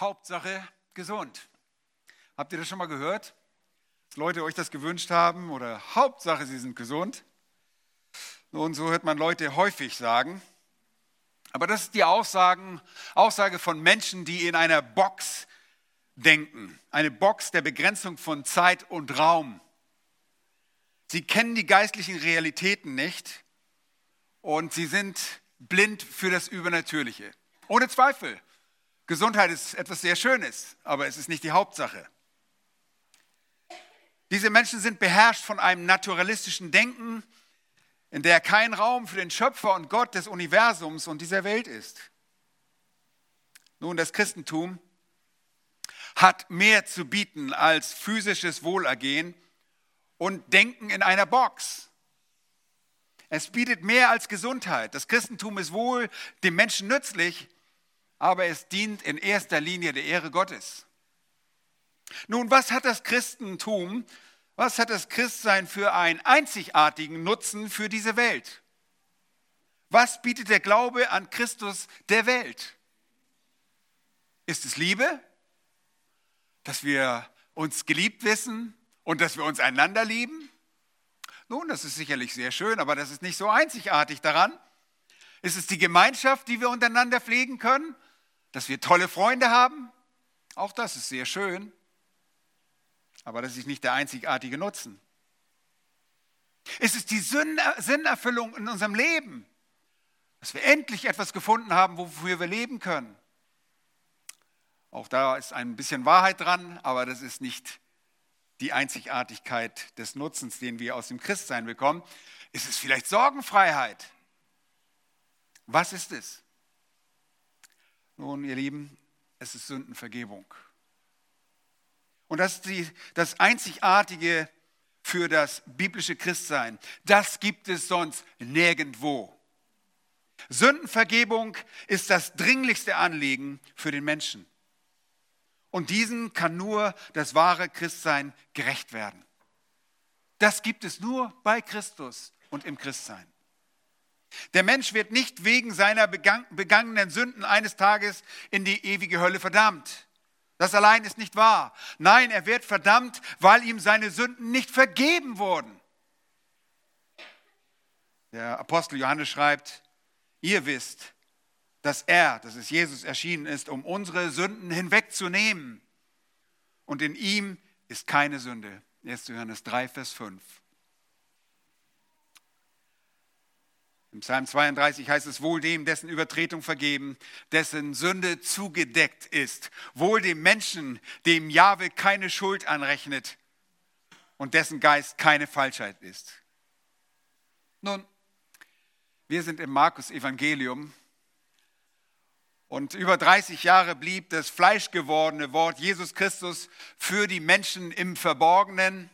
Hauptsache gesund. Habt ihr das schon mal gehört? Dass Leute euch das gewünscht haben oder Hauptsache sie sind gesund? Nun, so hört man Leute häufig sagen. Aber das ist die Aussagen, Aussage von Menschen, die in einer Box denken. Eine Box der Begrenzung von Zeit und Raum. Sie kennen die geistlichen Realitäten nicht und sie sind blind für das Übernatürliche. Ohne Zweifel. Gesundheit ist etwas sehr Schönes, aber es ist nicht die Hauptsache. Diese Menschen sind beherrscht von einem naturalistischen Denken, in der kein Raum für den Schöpfer und Gott des Universums und dieser Welt ist. Nun, das Christentum hat mehr zu bieten als physisches Wohlergehen und Denken in einer Box. Es bietet mehr als Gesundheit. Das Christentum ist wohl dem Menschen nützlich, aber es dient in erster Linie der Ehre Gottes. Nun, was hat das Christentum, was hat das Christsein für einen einzigartigen Nutzen für diese Welt? Was bietet der Glaube an Christus der Welt? Ist es Liebe? Dass wir uns geliebt wissen und dass wir uns einander lieben? Nun, das ist sicherlich sehr schön, aber das ist nicht so einzigartig daran. Ist es die Gemeinschaft, die wir untereinander pflegen können? Dass wir tolle Freunde haben. Auch das ist sehr schön. Aber das ist nicht der einzigartige Nutzen. Es ist die Sinnerfüllung in unserem Leben, dass wir endlich etwas gefunden haben, wofür wir leben können. Auch da ist ein bisschen Wahrheit dran, aber das ist nicht die Einzigartigkeit des Nutzens, den wir aus dem Christsein bekommen. Ist es vielleicht Sorgenfreiheit? Was ist es? Nun, ihr Lieben, es ist Sündenvergebung. Und das ist die, das Einzigartige für das biblische Christsein. Das gibt es sonst nirgendwo. Sündenvergebung ist das dringlichste Anliegen für den Menschen. Und diesen kann nur das wahre Christsein gerecht werden. Das gibt es nur bei Christus und im Christsein. Der Mensch wird nicht wegen seiner begangenen Sünden eines Tages in die ewige Hölle verdammt. Das allein ist nicht wahr. Nein, er wird verdammt, weil ihm seine Sünden nicht vergeben wurden. Der Apostel Johannes schreibt, ihr wisst, dass er, dass es Jesus erschienen ist, um unsere Sünden hinwegzunehmen. Und in ihm ist keine Sünde. 1. Johannes 3, Vers 5. Im Psalm 32 heißt es, wohl dem, dessen Übertretung vergeben, dessen Sünde zugedeckt ist. Wohl dem Menschen, dem Jahwe keine Schuld anrechnet und dessen Geist keine Falschheit ist. Nun, wir sind im Markus Evangelium und über 30 Jahre blieb das fleischgewordene Wort Jesus Christus für die Menschen im Verborgenen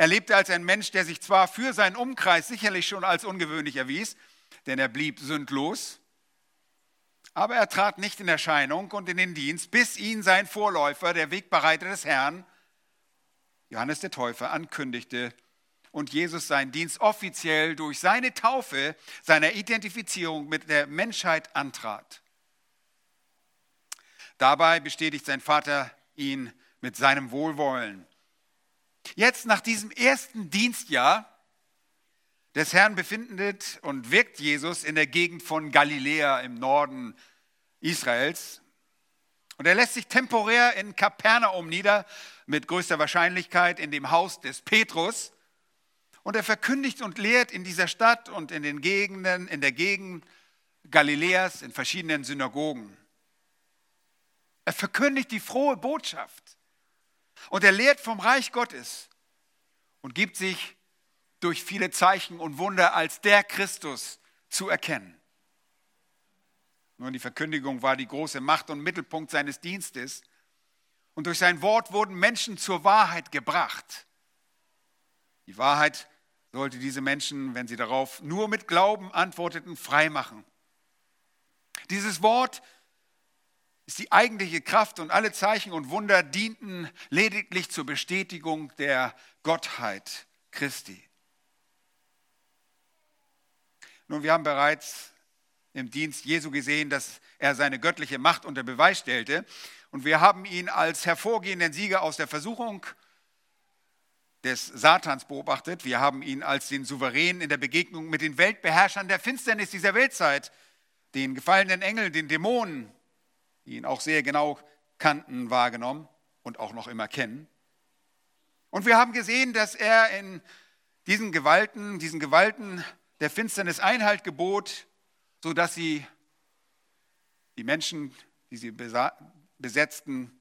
er lebte als ein Mensch, der sich zwar für seinen Umkreis sicherlich schon als ungewöhnlich erwies, denn er blieb sündlos, aber er trat nicht in Erscheinung und in den Dienst, bis ihn sein Vorläufer, der Wegbereiter des Herrn, Johannes der Täufer, ankündigte und Jesus seinen Dienst offiziell durch seine Taufe, seiner Identifizierung mit der Menschheit antrat. Dabei bestätigt sein Vater ihn mit seinem Wohlwollen. Jetzt nach diesem ersten Dienstjahr des Herrn befindet und wirkt Jesus in der Gegend von Galiläa im Norden Israels. Und er lässt sich temporär in Kapernaum nieder, mit größter Wahrscheinlichkeit in dem Haus des Petrus. Und er verkündigt und lehrt in dieser Stadt und in den Gegenden, in der Gegend Galiläas, in verschiedenen Synagogen. Er verkündigt die frohe Botschaft. Und er lehrt vom Reich Gottes und gibt sich durch viele Zeichen und Wunder als der Christus zu erkennen. Nun, die Verkündigung war die große Macht und Mittelpunkt seines Dienstes. Und durch sein Wort wurden Menschen zur Wahrheit gebracht. Die Wahrheit sollte diese Menschen, wenn sie darauf nur mit Glauben antworteten, freimachen. Dieses Wort die eigentliche Kraft und alle Zeichen und Wunder dienten lediglich zur Bestätigung der Gottheit Christi. Nun, wir haben bereits im Dienst Jesu gesehen, dass er seine göttliche Macht unter Beweis stellte. Und wir haben ihn als hervorgehenden Sieger aus der Versuchung des Satans beobachtet. Wir haben ihn als den Souverän in der Begegnung mit den Weltbeherrschern der Finsternis dieser Weltzeit, den gefallenen Engeln, den Dämonen, die ihn auch sehr genau kannten, wahrgenommen und auch noch immer kennen. Und wir haben gesehen, dass er in diesen Gewalten, diesen Gewalten der Finsternis Einhalt gebot, sodass sie die Menschen, die sie besetzten,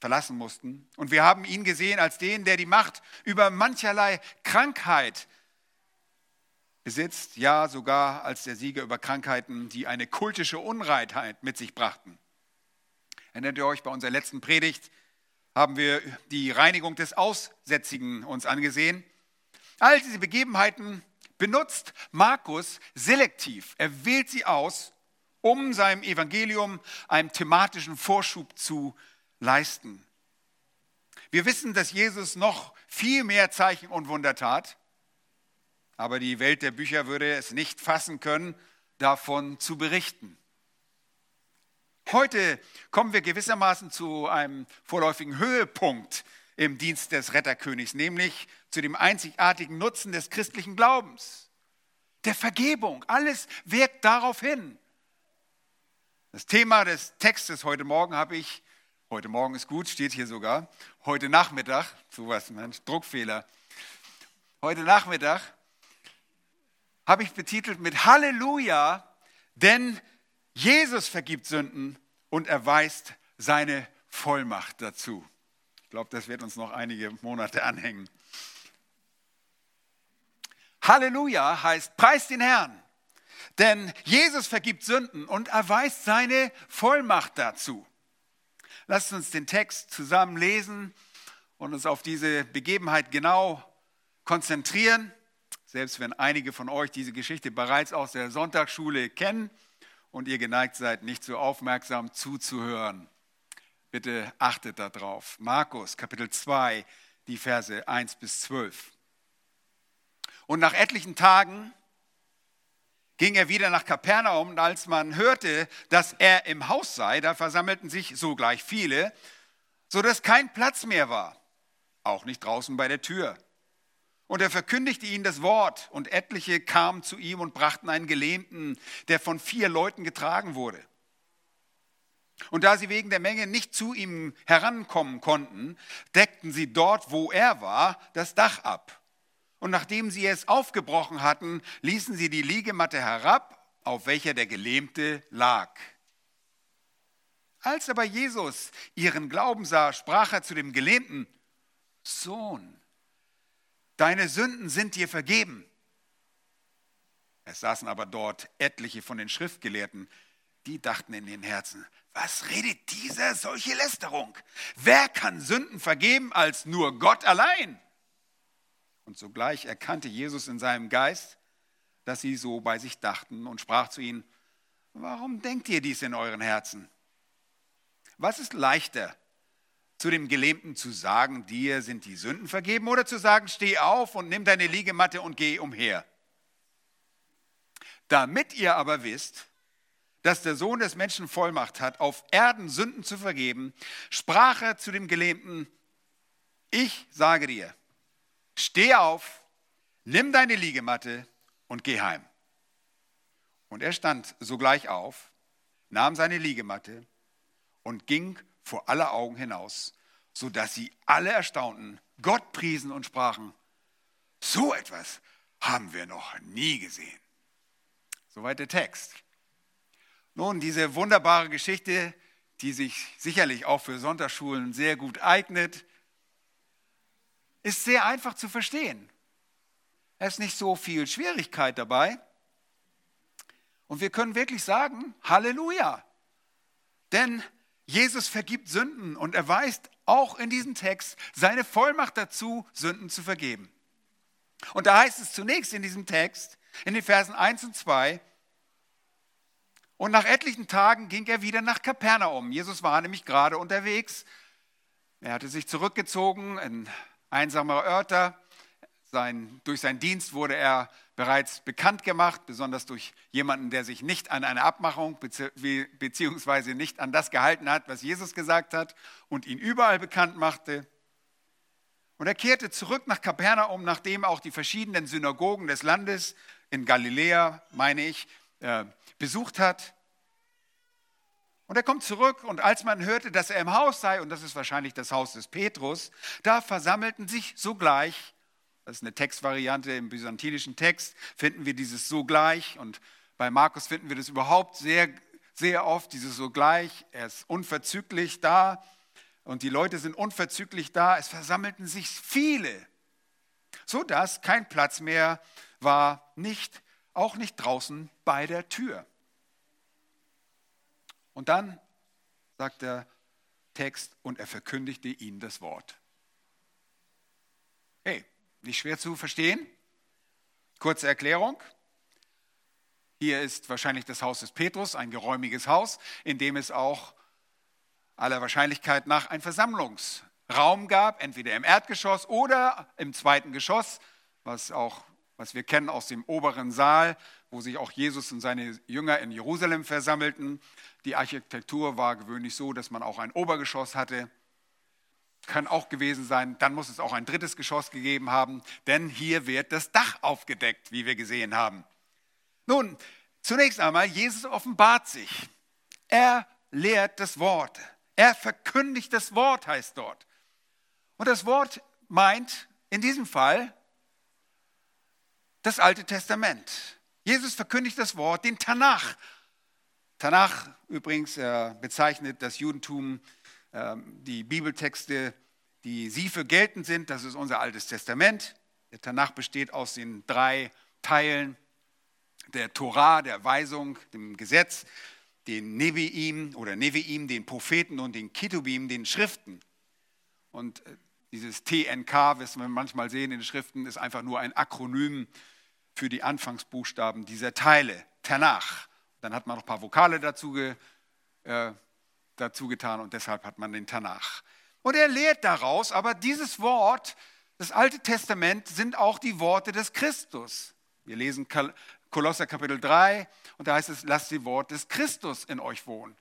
verlassen mussten. Und wir haben ihn gesehen als den, der die Macht über mancherlei Krankheit besitzt, ja sogar als der Sieger über Krankheiten, die eine kultische Unreinheit mit sich brachten. Erinnert ihr euch, bei unserer letzten Predigt haben wir die Reinigung des Aussätzigen uns angesehen. All diese Begebenheiten benutzt Markus selektiv. Er wählt sie aus, um seinem Evangelium einen thematischen Vorschub zu leisten. Wir wissen, dass Jesus noch viel mehr Zeichen und Wunder tat, aber die Welt der Bücher würde es nicht fassen können, davon zu berichten. Heute kommen wir gewissermaßen zu einem vorläufigen Höhepunkt im Dienst des Retterkönigs, nämlich zu dem einzigartigen Nutzen des christlichen Glaubens, der Vergebung. Alles wirkt darauf hin. Das Thema des Textes heute Morgen habe ich, heute Morgen ist gut, steht hier sogar, heute Nachmittag, sowas, Mensch, Druckfehler. Heute Nachmittag habe ich betitelt mit Halleluja, denn Jesus vergibt Sünden und erweist seine Vollmacht dazu. Ich glaube, das wird uns noch einige Monate anhängen. Halleluja heißt, preis den Herrn. Denn Jesus vergibt Sünden und erweist seine Vollmacht dazu. Lasst uns den Text zusammen lesen und uns auf diese Begebenheit genau konzentrieren. Selbst wenn einige von euch diese Geschichte bereits aus der Sonntagsschule kennen und ihr geneigt seid, nicht so aufmerksam zuzuhören. Bitte achtet darauf. Markus Kapitel 2, die Verse 1 bis 12. Und nach etlichen Tagen ging er wieder nach Kapernaum und als man hörte, dass er im Haus sei, da versammelten sich sogleich viele, so dass kein Platz mehr war, auch nicht draußen bei der Tür. Und er verkündigte ihnen das Wort und etliche kamen zu ihm und brachten einen Gelähmten, der von vier Leuten getragen wurde. Und da sie wegen der Menge nicht zu ihm herankommen konnten, deckten sie dort, wo er war, das Dach ab. Und nachdem sie es aufgebrochen hatten, ließen sie die Liegematte herab, auf welcher der Gelähmte lag. Als aber Jesus ihren Glauben sah, sprach er zu dem Gelähmten, Sohn, deine Sünden sind dir vergeben. Es saßen aber dort etliche von den Schriftgelehrten, die dachten in den Herzen, was redet dieser solche Lästerung? Wer kann Sünden vergeben als nur Gott allein? Und sogleich erkannte Jesus in seinem Geist, dass sie so bei sich dachten und sprach zu ihnen, warum denkt ihr dies in euren Herzen? Was ist leichter, zu dem Gelähmten zu sagen, dir sind die Sünden vergeben, oder zu sagen, steh auf und nimm deine Liegematte und geh umher? Damit ihr aber wisst, dass der Sohn des Menschen Vollmacht hat, auf Erden Sünden zu vergeben, sprach er zu dem Gelähmten, ich sage dir, steh auf, nimm deine Liegematte und geh heim. Und er stand sogleich auf, nahm seine Liegematte und ging vor aller Augen hinaus, sodass sie alle erstaunten, Gott priesen und sprachen, so etwas haben wir noch nie gesehen. Soweit der Text. Nun, diese wunderbare Geschichte, die sich sicherlich auch für Sonntagsschulen sehr gut eignet, ist sehr einfach zu verstehen. Es ist nicht so viel Schwierigkeit dabei. Und wir können wirklich sagen, Halleluja. Denn Jesus vergibt Sünden und erweist auch in diesem Text seine Vollmacht dazu, Sünden zu vergeben. Und da heißt es zunächst in diesem Text, in den Versen 1 und 2, und nach etlichen Tagen ging er wieder nach Kapernaum. Jesus war nämlich gerade unterwegs. Er hatte sich zurückgezogen in einsame Örter. Sein, durch seinen Dienst wurde er bereits bekannt gemacht, besonders durch jemanden, der sich nicht an eine Abmachung beziehungsweise nicht an das gehalten hat, was Jesus gesagt hat und ihn überall bekannt machte. Und er kehrte zurück nach Kapernaum, nachdem auch die verschiedenen Synagogen des Landes in Galiläa, meine ich, äh, besucht hat. Und er kommt zurück und als man hörte, dass er im Haus sei, und das ist wahrscheinlich das Haus des Petrus, da versammelten sich sogleich, das ist eine Textvariante im byzantinischen Text, finden wir dieses sogleich und bei Markus finden wir das überhaupt sehr, sehr oft, dieses sogleich, er ist unverzüglich da. Und die Leute sind unverzüglich da, es versammelten sich viele, sodass kein Platz mehr war, nicht, auch nicht draußen bei der Tür. Und dann sagt der Text, und er verkündigte ihnen das Wort. Hey, nicht schwer zu verstehen. Kurze Erklärung. Hier ist wahrscheinlich das Haus des Petrus, ein geräumiges Haus, in dem es auch aller Wahrscheinlichkeit nach einen Versammlungsraum gab, entweder im Erdgeschoss oder im zweiten Geschoss, was auch was wir kennen aus dem oberen Saal, wo sich auch Jesus und seine Jünger in Jerusalem versammelten. Die Architektur war gewöhnlich so, dass man auch ein Obergeschoss hatte. Kann auch gewesen sein, dann muss es auch ein drittes Geschoss gegeben haben, denn hier wird das Dach aufgedeckt, wie wir gesehen haben. Nun, zunächst einmal, Jesus offenbart sich. Er lehrt das Wort. Er verkündigt das Wort, heißt dort. Und das Wort meint in diesem Fall das Alte Testament. Jesus verkündigt das Wort, den Tanach. Tanach übrigens bezeichnet das Judentum die Bibeltexte, die sie für geltend sind. Das ist unser Altes Testament. Der Tanach besteht aus den drei Teilen der Torah, der Weisung, dem Gesetz, den Neviim oder Neviim, den Propheten und den Ketubim, den Schriften. Und äh, dieses TNK, was wir manchmal sehen in den Schriften, ist einfach nur ein Akronym für die Anfangsbuchstaben dieser Teile, Tanach. Dann hat man noch ein paar Vokale dazu, äh, dazu getan und deshalb hat man den Tanach. Und er lehrt daraus, aber dieses Wort, das Alte Testament, sind auch die Worte des Christus. Wir lesen Kolosser Kapitel 3 und da heißt es, lasst die Wort des Christus in euch wohnen.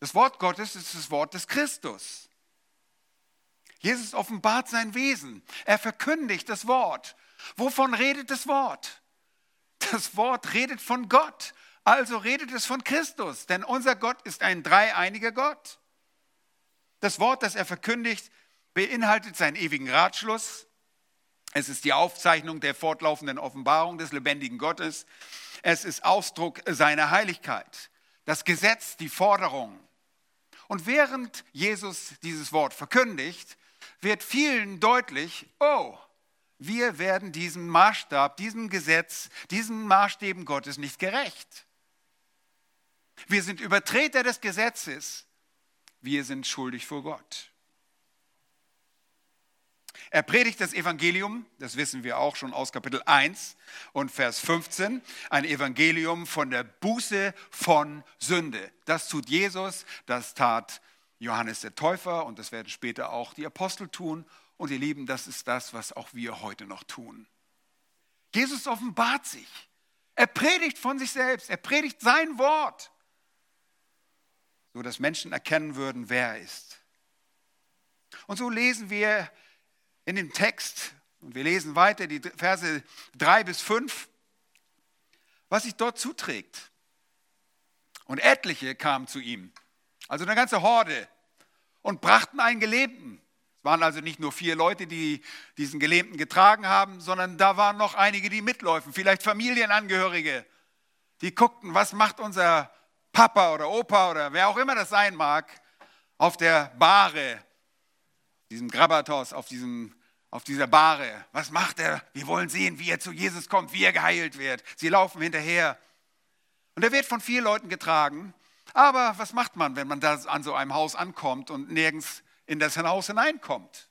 Das Wort Gottes ist das Wort des Christus. Jesus offenbart sein Wesen. Er verkündigt das Wort. Wovon redet das Wort? Das Wort redet von Gott. Also redet es von Christus. Denn unser Gott ist ein dreieiniger Gott. Das Wort, das er verkündigt, beinhaltet seinen ewigen Ratschluss. Es ist die Aufzeichnung der fortlaufenden Offenbarung des lebendigen Gottes. Es ist Ausdruck seiner Heiligkeit. Das Gesetz, die Forderung. Und während Jesus dieses Wort verkündigt, wird vielen deutlich, oh, wir werden diesem Maßstab, diesem Gesetz, diesen Maßstäben Gottes nicht gerecht. Wir sind Übertreter des Gesetzes. Wir sind schuldig vor Gott. Er predigt das Evangelium, das wissen wir auch schon aus Kapitel 1 und Vers 15, ein Evangelium von der Buße von Sünde. Das tut Jesus, das tat Johannes der Täufer und das werden später auch die Apostel tun und ihr Lieben, das ist das, was auch wir heute noch tun. Jesus offenbart sich. Er predigt von sich selbst. Er predigt sein Wort, so dass Menschen erkennen würden, wer er ist. Und so lesen wir in dem Text, und wir lesen weiter die Verse 3 bis 5, was sich dort zuträgt. Und etliche kamen zu ihm, also eine ganze Horde, und brachten einen Gelähmten waren also nicht nur vier Leute, die diesen Gelähmten getragen haben, sondern da waren noch einige, die mitläufen, vielleicht Familienangehörige, die guckten, was macht unser Papa oder Opa oder wer auch immer das sein mag, auf der Bahre, diesem Grabatos, auf, diesem, auf dieser Bahre. Was macht er? Wir wollen sehen, wie er zu Jesus kommt, wie er geheilt wird. Sie laufen hinterher. Und er wird von vier Leuten getragen. Aber was macht man, wenn man da an so einem Haus ankommt und nirgends in das Haus hineinkommt.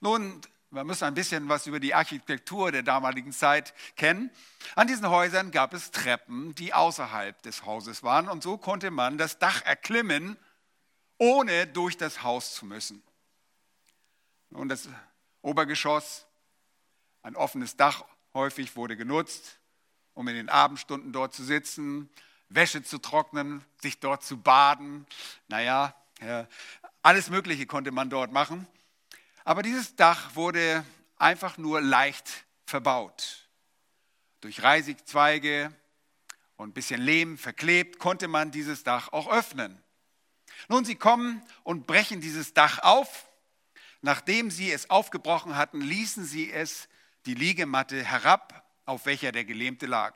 Nun, wir müssen ein bisschen was über die Architektur der damaligen Zeit kennen. An diesen Häusern gab es Treppen, die außerhalb des Hauses waren und so konnte man das Dach erklimmen, ohne durch das Haus zu müssen. Nun, das Obergeschoss Ein offenes Dach häufig wurde genutzt, um in den Abendstunden dort zu sitzen, Wäsche zu trocknen, sich dort zu baden. Naja, ja, alles Mögliche konnte man dort machen. Aber dieses Dach wurde einfach nur leicht verbaut. Durch Reisigzweige und ein bisschen Lehm verklebt konnte man dieses Dach auch öffnen. Nun, sie kommen und brechen dieses Dach auf. Nachdem sie es aufgebrochen hatten, ließen sie es, die Liegematte, herab, auf welcher der Gelähmte lag.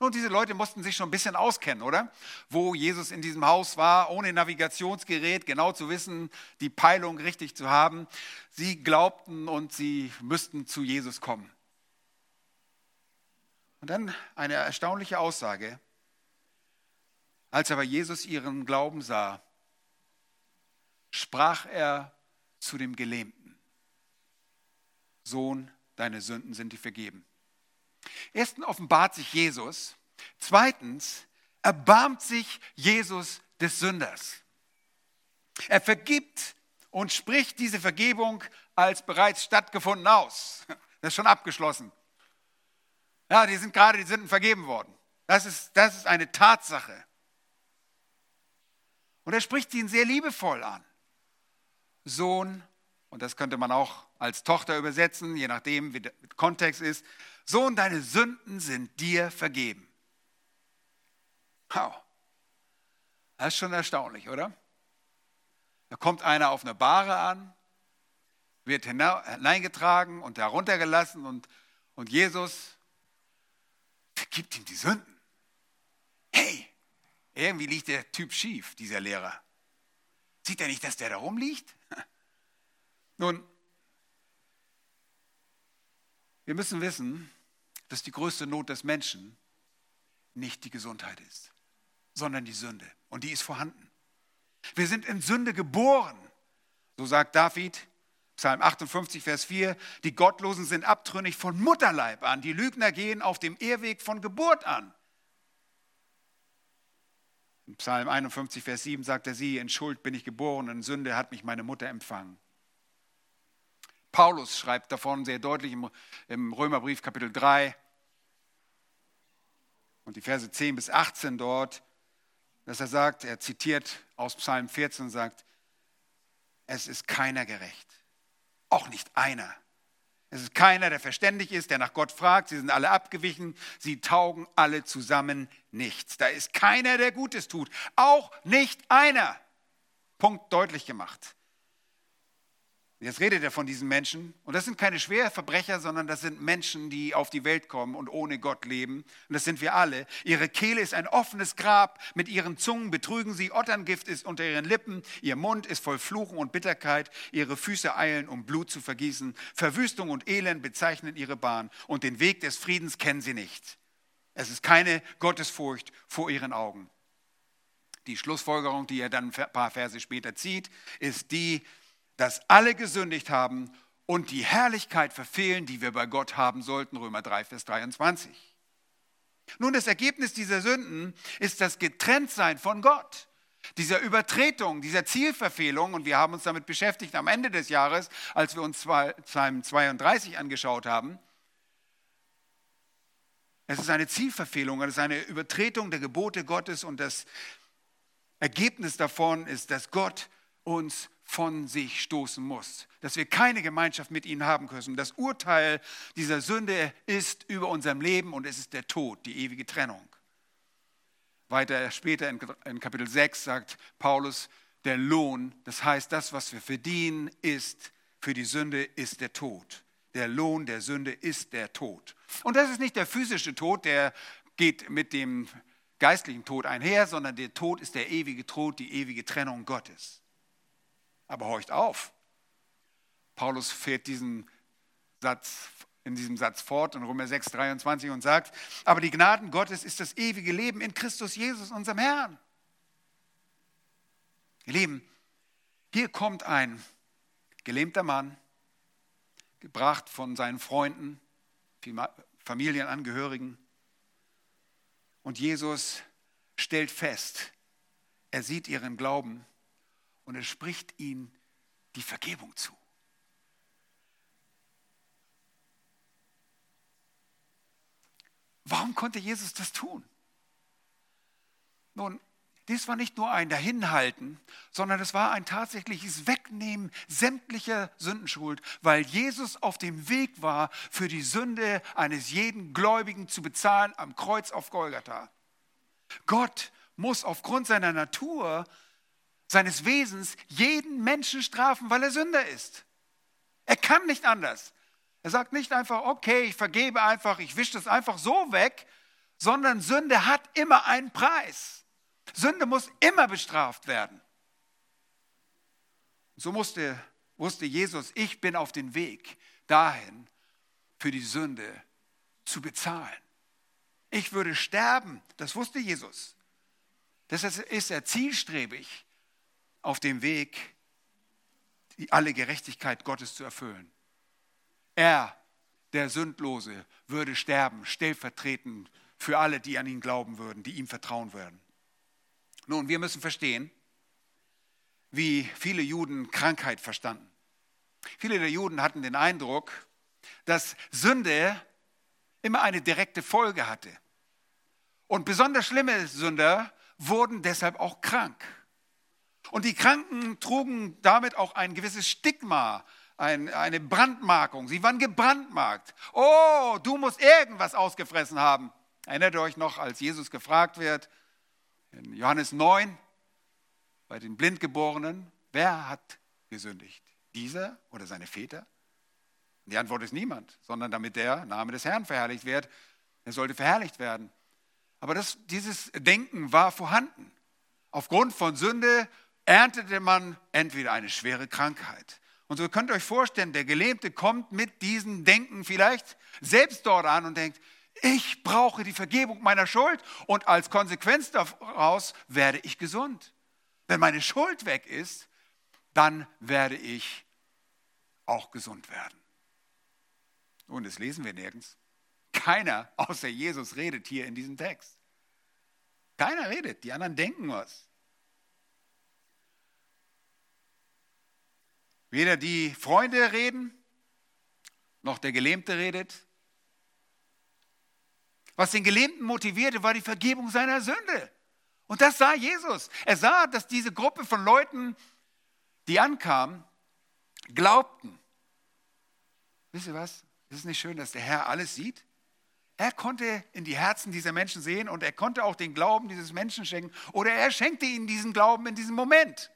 Nun, diese Leute mussten sich schon ein bisschen auskennen, oder? Wo Jesus in diesem Haus war, ohne Navigationsgerät, genau zu wissen, die Peilung richtig zu haben. Sie glaubten und sie müssten zu Jesus kommen. Und dann eine erstaunliche Aussage. Als aber Jesus ihren Glauben sah, sprach er zu dem Gelähmten, Sohn, deine Sünden sind dir vergeben. Erstens offenbart sich Jesus. Zweitens erbarmt sich Jesus des Sünders. Er vergibt und spricht diese Vergebung als bereits stattgefunden aus. Das ist schon abgeschlossen. Ja, die sind gerade die Sünden vergeben worden. Das ist, das ist eine Tatsache. Und er spricht ihn sehr liebevoll an. Sohn, und das könnte man auch als Tochter übersetzen, je nachdem, wie der Kontext ist. Sohn, deine Sünden sind dir vergeben. Wow. Das ist schon erstaunlich, oder? Da kommt einer auf eine Bahre an, wird hineingetragen und heruntergelassen und, und Jesus vergibt ihm die Sünden. Hey, irgendwie liegt der Typ schief, dieser Lehrer. Sieht er nicht, dass der da rumliegt? Nun, wir müssen wissen, dass die größte Not des Menschen nicht die Gesundheit ist, sondern die Sünde. Und die ist vorhanden. Wir sind in Sünde geboren. So sagt David, Psalm 58, Vers 4, die Gottlosen sind abtrünnig von Mutterleib an, die Lügner gehen auf dem Irrweg von Geburt an. In Psalm 51, Vers 7 sagt er sie, in Schuld bin ich geboren, in Sünde hat mich meine Mutter empfangen. Paulus schreibt davon sehr deutlich im, im Römerbrief Kapitel 3 und die Verse 10 bis 18 dort, dass er sagt, er zitiert aus Psalm 14 und sagt, es ist keiner gerecht, auch nicht einer. Es ist keiner, der verständig ist, der nach Gott fragt. Sie sind alle abgewichen. Sie taugen alle zusammen nichts. Da ist keiner, der Gutes tut. Auch nicht einer. Punkt deutlich gemacht. Jetzt redet er von diesen Menschen. Und das sind keine Schwerverbrecher, sondern das sind Menschen, die auf die Welt kommen und ohne Gott leben. Und das sind wir alle. Ihre Kehle ist ein offenes Grab. Mit ihren Zungen betrügen sie. Otterngift ist unter ihren Lippen. Ihr Mund ist voll Fluchen und Bitterkeit. Ihre Füße eilen, um Blut zu vergießen. Verwüstung und Elend bezeichnen ihre Bahn. Und den Weg des Friedens kennen sie nicht. Es ist keine Gottesfurcht vor ihren Augen. Die Schlussfolgerung, die er dann ein paar Verse später zieht, ist die, dass alle gesündigt haben und die Herrlichkeit verfehlen, die wir bei Gott haben sollten. Römer 3, Vers 23. Nun, das Ergebnis dieser Sünden ist das Getrenntsein von Gott. Dieser Übertretung, dieser Zielverfehlung, und wir haben uns damit beschäftigt am Ende des Jahres, als wir uns Psalm 32 angeschaut haben. Es ist eine Zielverfehlung, es ist eine Übertretung der Gebote Gottes und das Ergebnis davon ist, dass Gott uns von sich stoßen muss, dass wir keine Gemeinschaft mit ihnen haben können. Das Urteil dieser Sünde ist über unserem Leben und es ist der Tod, die ewige Trennung. Weiter später in Kapitel 6 sagt Paulus, der Lohn, das heißt, das, was wir verdienen, ist für die Sünde, ist der Tod. Der Lohn der Sünde ist der Tod. Und das ist nicht der physische Tod, der geht mit dem geistlichen Tod einher, sondern der Tod ist der ewige Tod, die ewige Trennung Gottes. Aber horcht auf. Paulus fährt diesen Satz in diesem Satz fort in Römer 6, 23 und sagt, aber die Gnaden Gottes ist das ewige Leben in Christus Jesus, unserem Herrn. Ihr Lieben, hier kommt ein gelähmter Mann, gebracht von seinen Freunden, Familienangehörigen. Und Jesus stellt fest, er sieht ihren Glauben und er spricht ihnen die Vergebung zu. Warum konnte Jesus das tun? Nun, dies war nicht nur ein Dahinhalten, sondern es war ein tatsächliches Wegnehmen sämtlicher Sündenschuld, weil Jesus auf dem Weg war, für die Sünde eines jeden Gläubigen zu bezahlen am Kreuz auf Golgatha. Gott muss aufgrund seiner Natur, seines Wesens jeden Menschen strafen, weil er Sünder ist. Er kann nicht anders. Er sagt nicht einfach, okay, ich vergebe einfach, ich wische das einfach so weg, sondern Sünde hat immer einen Preis. Sünde muss immer bestraft werden. So musste, wusste Jesus, ich bin auf dem Weg dahin, für die Sünde zu bezahlen. Ich würde sterben, das wusste Jesus. Deshalb ist er zielstrebig auf dem Weg, die alle Gerechtigkeit Gottes zu erfüllen. Er, der Sündlose, würde sterben, stellvertretend für alle, die an ihn glauben würden, die ihm vertrauen würden. Nun, wir müssen verstehen, wie viele Juden Krankheit verstanden. Viele der Juden hatten den Eindruck, dass Sünde immer eine direkte Folge hatte. Und besonders schlimme Sünder wurden deshalb auch krank. Und die Kranken trugen damit auch ein gewisses Stigma, ein, eine Brandmarkung. Sie waren gebrandmarkt. Oh, du musst irgendwas ausgefressen haben. Erinnert ihr euch noch, als Jesus gefragt wird, in Johannes 9, bei den Blindgeborenen, wer hat gesündigt? Dieser oder seine Väter? Die Antwort ist niemand, sondern damit der Name des Herrn verherrlicht wird, er sollte verherrlicht werden. Aber das, dieses Denken war vorhanden. Aufgrund von Sünde erntete man entweder eine schwere Krankheit. Und so könnt ihr euch vorstellen, der Gelähmte kommt mit diesem Denken vielleicht selbst dort an und denkt, ich brauche die Vergebung meiner Schuld und als Konsequenz daraus werde ich gesund. Wenn meine Schuld weg ist, dann werde ich auch gesund werden. Und das lesen wir nirgends. Keiner außer Jesus redet hier in diesem Text. Keiner redet, die anderen denken was. Weder die Freunde reden, noch der Gelähmte redet. Was den Gelähmten motivierte, war die Vergebung seiner Sünde. Und das sah Jesus. Er sah, dass diese Gruppe von Leuten, die ankamen, glaubten. Wisst ihr was? Ist es nicht schön, dass der Herr alles sieht? Er konnte in die Herzen dieser Menschen sehen und er konnte auch den Glauben dieses Menschen schenken oder er schenkte ihnen diesen Glauben in diesem Moment.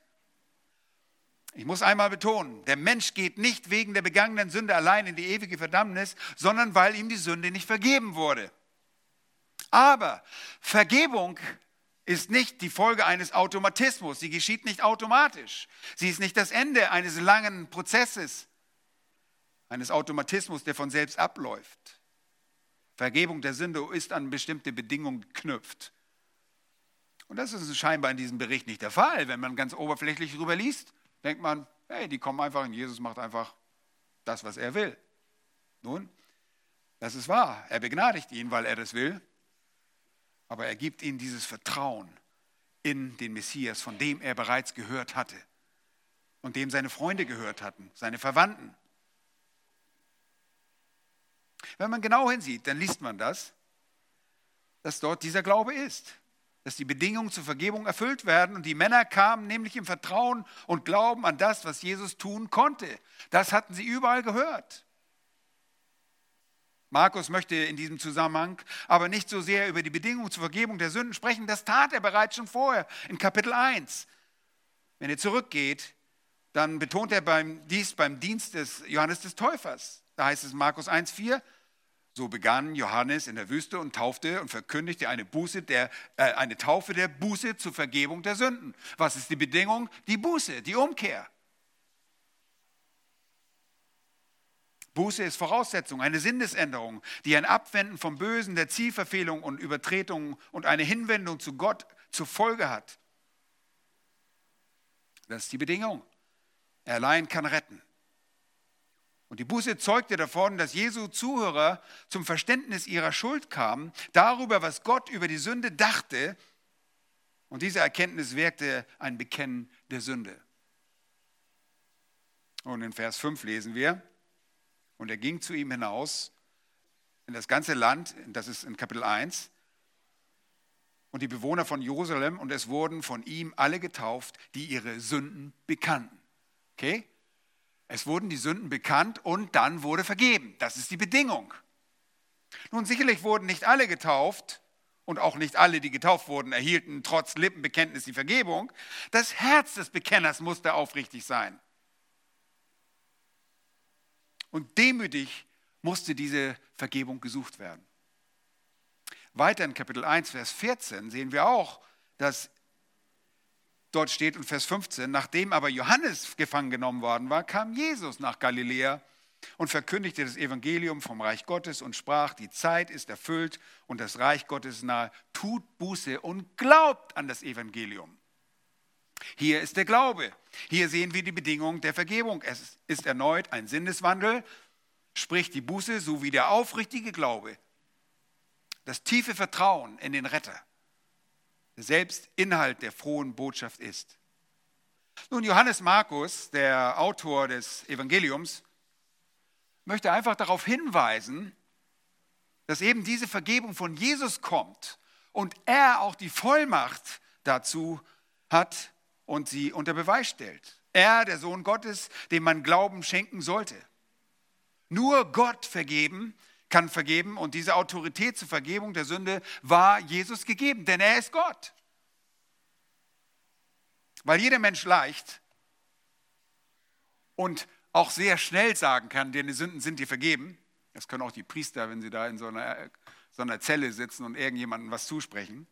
Ich muss einmal betonen, der Mensch geht nicht wegen der begangenen Sünde allein in die ewige Verdammnis, sondern weil ihm die Sünde nicht vergeben wurde. Aber Vergebung ist nicht die Folge eines Automatismus. Sie geschieht nicht automatisch. Sie ist nicht das Ende eines langen Prozesses, eines Automatismus, der von selbst abläuft. Vergebung der Sünde ist an bestimmte Bedingungen geknüpft. Und das ist scheinbar in diesem Bericht nicht der Fall, wenn man ganz oberflächlich drüber liest denkt man, hey, die kommen einfach und Jesus macht einfach das, was er will. Nun, das ist wahr. Er begnadigt ihn, weil er das will. Aber er gibt ihnen dieses Vertrauen in den Messias, von dem er bereits gehört hatte und dem seine Freunde gehört hatten, seine Verwandten. Wenn man genau hinsieht, dann liest man das, dass dort dieser Glaube ist dass die Bedingungen zur Vergebung erfüllt werden. Und die Männer kamen nämlich im Vertrauen und Glauben an das, was Jesus tun konnte. Das hatten sie überall gehört. Markus möchte in diesem Zusammenhang aber nicht so sehr über die Bedingungen zur Vergebung der Sünden sprechen. Das tat er bereits schon vorher in Kapitel 1. Wenn er zurückgeht, dann betont er beim, dies beim Dienst des Johannes des Täufers. Da heißt es in Markus 1,4, so begann Johannes in der Wüste und taufte und verkündigte eine, Buße der, äh, eine Taufe der Buße zur Vergebung der Sünden. Was ist die Bedingung? Die Buße, die Umkehr. Buße ist Voraussetzung, eine Sinnesänderung, die ein Abwenden vom Bösen, der Zielverfehlung und Übertretung und eine Hinwendung zu Gott zur Folge hat. Das ist die Bedingung. Er allein kann retten. Und die Buße zeugte davon, dass Jesu Zuhörer zum Verständnis ihrer Schuld kamen, darüber, was Gott über die Sünde dachte. Und diese Erkenntnis wirkte ein Bekennen der Sünde. Und in Vers 5 lesen wir, und er ging zu ihm hinaus, in das ganze Land, das ist in Kapitel 1, und die Bewohner von Jerusalem, und es wurden von ihm alle getauft, die ihre Sünden bekannten. Okay? Es wurden die Sünden bekannt und dann wurde vergeben. Das ist die Bedingung. Nun, sicherlich wurden nicht alle getauft und auch nicht alle, die getauft wurden, erhielten trotz Lippenbekenntnis die Vergebung. Das Herz des Bekenners musste aufrichtig sein. Und demütig musste diese Vergebung gesucht werden. Weiter in Kapitel 1, Vers 14 sehen wir auch, dass dort steht in Vers 15, nachdem aber Johannes gefangen genommen worden war, kam Jesus nach Galiläa und verkündigte das Evangelium vom Reich Gottes und sprach, die Zeit ist erfüllt und das Reich Gottes nahe, tut Buße und glaubt an das Evangelium. Hier ist der Glaube. Hier sehen wir die Bedingung der Vergebung. Es ist erneut ein Sinneswandel, sprich die Buße sowie der aufrichtige Glaube, das tiefe Vertrauen in den Retter, selbst Inhalt der frohen Botschaft ist. Nun, Johannes Markus, der Autor des Evangeliums, möchte einfach darauf hinweisen, dass eben diese Vergebung von Jesus kommt und er auch die Vollmacht dazu hat und sie unter Beweis stellt. Er, der Sohn Gottes, dem man Glauben schenken sollte. Nur Gott vergeben, kann vergeben und diese Autorität zur Vergebung der Sünde war Jesus gegeben, denn er ist Gott. Weil jeder Mensch leicht und auch sehr schnell sagen kann, deine Sünden sind dir vergeben. Das können auch die Priester, wenn sie da in so einer, so einer Zelle sitzen und irgendjemandem was zusprechen.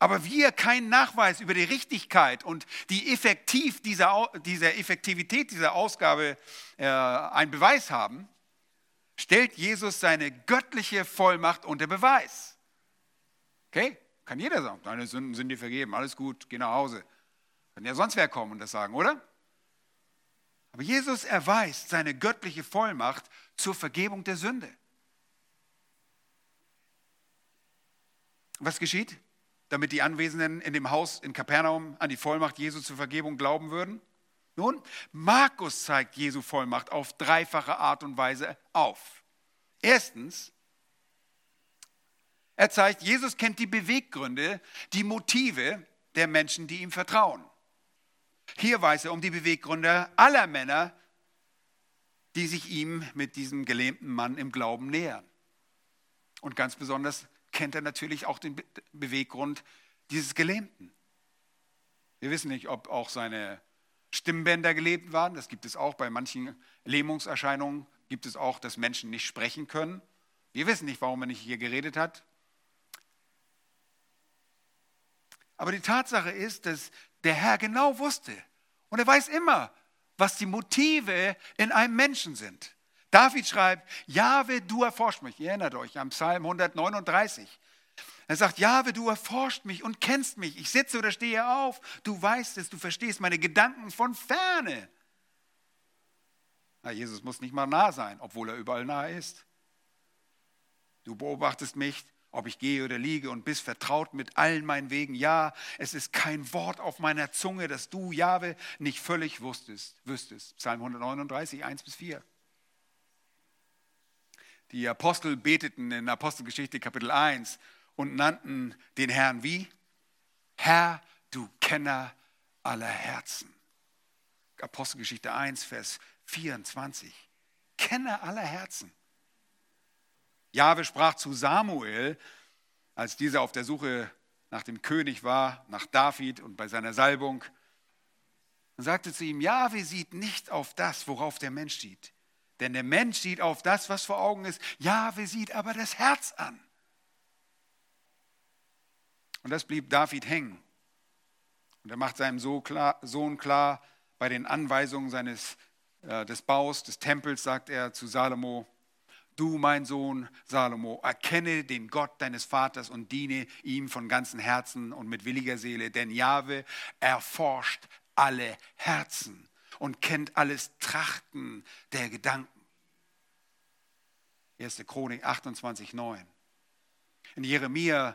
Aber wir keinen Nachweis über die Richtigkeit und die Effektiv dieser, dieser Effektivität dieser Ausgabe äh, einen Beweis haben, stellt Jesus seine göttliche Vollmacht unter Beweis. Okay? Kann jeder sagen, deine Sünden sind dir vergeben, alles gut, geh nach Hause. Kann ja sonst wer kommen und das sagen, oder? Aber Jesus erweist seine göttliche Vollmacht zur Vergebung der Sünde. Was geschieht, damit die Anwesenden in dem Haus in Kapernaum an die Vollmacht Jesu zur Vergebung glauben würden? Nun, Markus zeigt Jesu Vollmacht auf dreifache Art und Weise auf. Erstens, er zeigt, Jesus kennt die Beweggründe, die Motive der Menschen, die ihm vertrauen. Hier weiß er um die Beweggründe aller Männer, die sich ihm mit diesem gelähmten Mann im Glauben nähern. Und ganz besonders kennt er natürlich auch den Beweggrund dieses Gelähmten. Wir wissen nicht, ob auch seine Stimmbänder gelebt waren. Das gibt es auch bei manchen Lähmungserscheinungen. Gibt es auch, dass Menschen nicht sprechen können. Wir wissen nicht, warum er nicht hier geredet hat. Aber die Tatsache ist, dass der Herr genau wusste. Und er weiß immer, was die Motive in einem Menschen sind. David schreibt, Jahwe, du erforscht mich. Ihr erinnert euch am Psalm 139. Er sagt, Jahwe, du erforscht mich und kennst mich. Ich sitze oder stehe auf. Du weißt es, du verstehst meine Gedanken von ferne. Na, Jesus muss nicht mal nah sein, obwohl er überall nahe ist. Du beobachtest mich, ob ich gehe oder liege und bist vertraut mit allen meinen Wegen. Ja, es ist kein Wort auf meiner Zunge, das du, Jahwe, nicht völlig wusstest, wüsstest. Psalm 139, 1 bis 4. Die Apostel beteten in Apostelgeschichte Kapitel 1 und nannten den Herrn wie? Herr, du Kenner aller Herzen. Apostelgeschichte 1, Vers 24. Kenner aller Herzen. Jahwe sprach zu Samuel, als dieser auf der Suche nach dem König war, nach David und bei seiner Salbung, und sagte zu ihm, Jahwe sieht nicht auf das, worauf der Mensch sieht. Denn der Mensch sieht auf das, was vor Augen ist. Jahwe sieht aber das Herz an. Und das blieb David hängen. Und er macht seinem Sohn klar, bei den Anweisungen seines, äh, des Baus des Tempels sagt er zu Salomo, Du, mein Sohn Salomo, erkenne den Gott deines Vaters und diene ihm von ganzem Herzen und mit williger Seele, denn Jahwe erforscht alle Herzen und kennt alles Trachten der Gedanken. 1. Chronik 28, 9. In Jeremia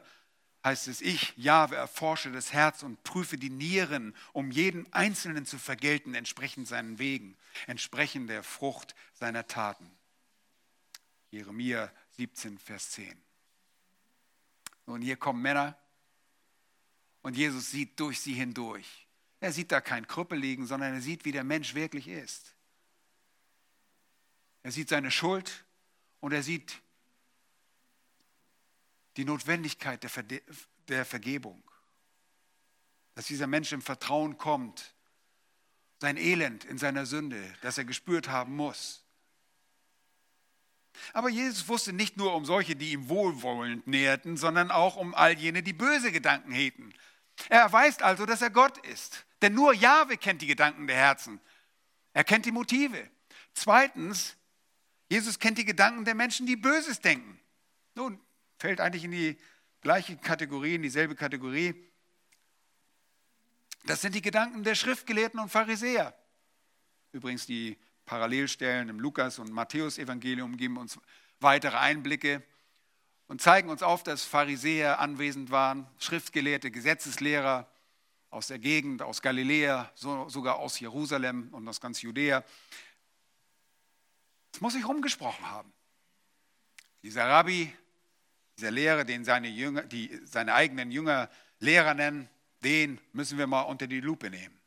heißt es, ich, Jahwe, erforsche das Herz und prüfe die Nieren, um jeden Einzelnen zu vergelten, entsprechend seinen Wegen, entsprechend der Frucht seiner Taten. Jeremia 17, Vers 10. Und hier kommen Männer und Jesus sieht durch sie hindurch. Er sieht da kein Krüppel liegen, sondern er sieht, wie der Mensch wirklich ist. Er sieht seine Schuld und er sieht die Notwendigkeit der, Ver der Vergebung. Dass dieser Mensch im Vertrauen kommt, sein Elend in seiner Sünde, das er gespürt haben muss. Aber Jesus wusste nicht nur um solche, die ihm wohlwollend näherten, sondern auch um all jene, die böse Gedanken hegten. Er erweist also, dass er Gott ist. Denn nur Jahwe kennt die Gedanken der Herzen. Er kennt die Motive. Zweitens, Jesus kennt die Gedanken der Menschen, die Böses denken. Nun, fällt eigentlich in die gleiche Kategorie, in dieselbe Kategorie. Das sind die Gedanken der Schriftgelehrten und Pharisäer. Übrigens, die Parallelstellen im Lukas- und Matthäus-Evangelium geben uns weitere Einblicke und zeigen uns auf, dass Pharisäer anwesend waren, Schriftgelehrte, Gesetzeslehrer aus der Gegend, aus Galiläa, sogar aus Jerusalem und aus ganz Judäa. Es muss sich rumgesprochen haben. Dieser Rabbi, dieser Lehrer, den seine, Jünger, die, seine eigenen Jünger Lehrer nennen, den müssen wir mal unter die Lupe nehmen.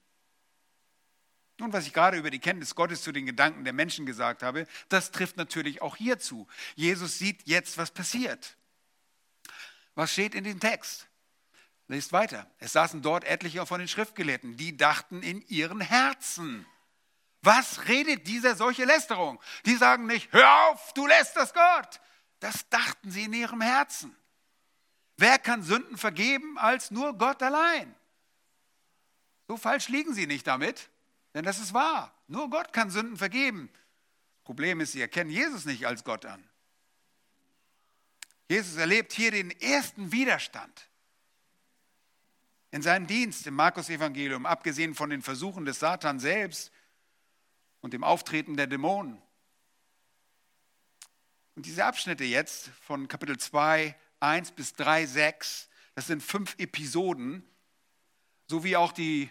Nun, was ich gerade über die Kenntnis Gottes zu den Gedanken der Menschen gesagt habe, das trifft natürlich auch hierzu. Jesus sieht jetzt, was passiert. Was steht in dem Text? Lest weiter. Es saßen dort etliche von den Schriftgelehrten, die dachten in ihren Herzen. Was redet dieser solche Lästerung? Die sagen nicht, hör auf, du lästerst Gott. Das dachten sie in ihrem Herzen. Wer kann Sünden vergeben als nur Gott allein? So falsch liegen sie nicht damit, denn das ist wahr. Nur Gott kann Sünden vergeben. Problem ist, sie erkennen Jesus nicht als Gott an. Jesus erlebt hier den ersten Widerstand in seinem Dienst im Markus-Evangelium, abgesehen von den Versuchen des Satan selbst und dem Auftreten der Dämonen. Und diese Abschnitte jetzt von Kapitel 2, 1 bis 3, 6, das sind fünf Episoden, sowie auch die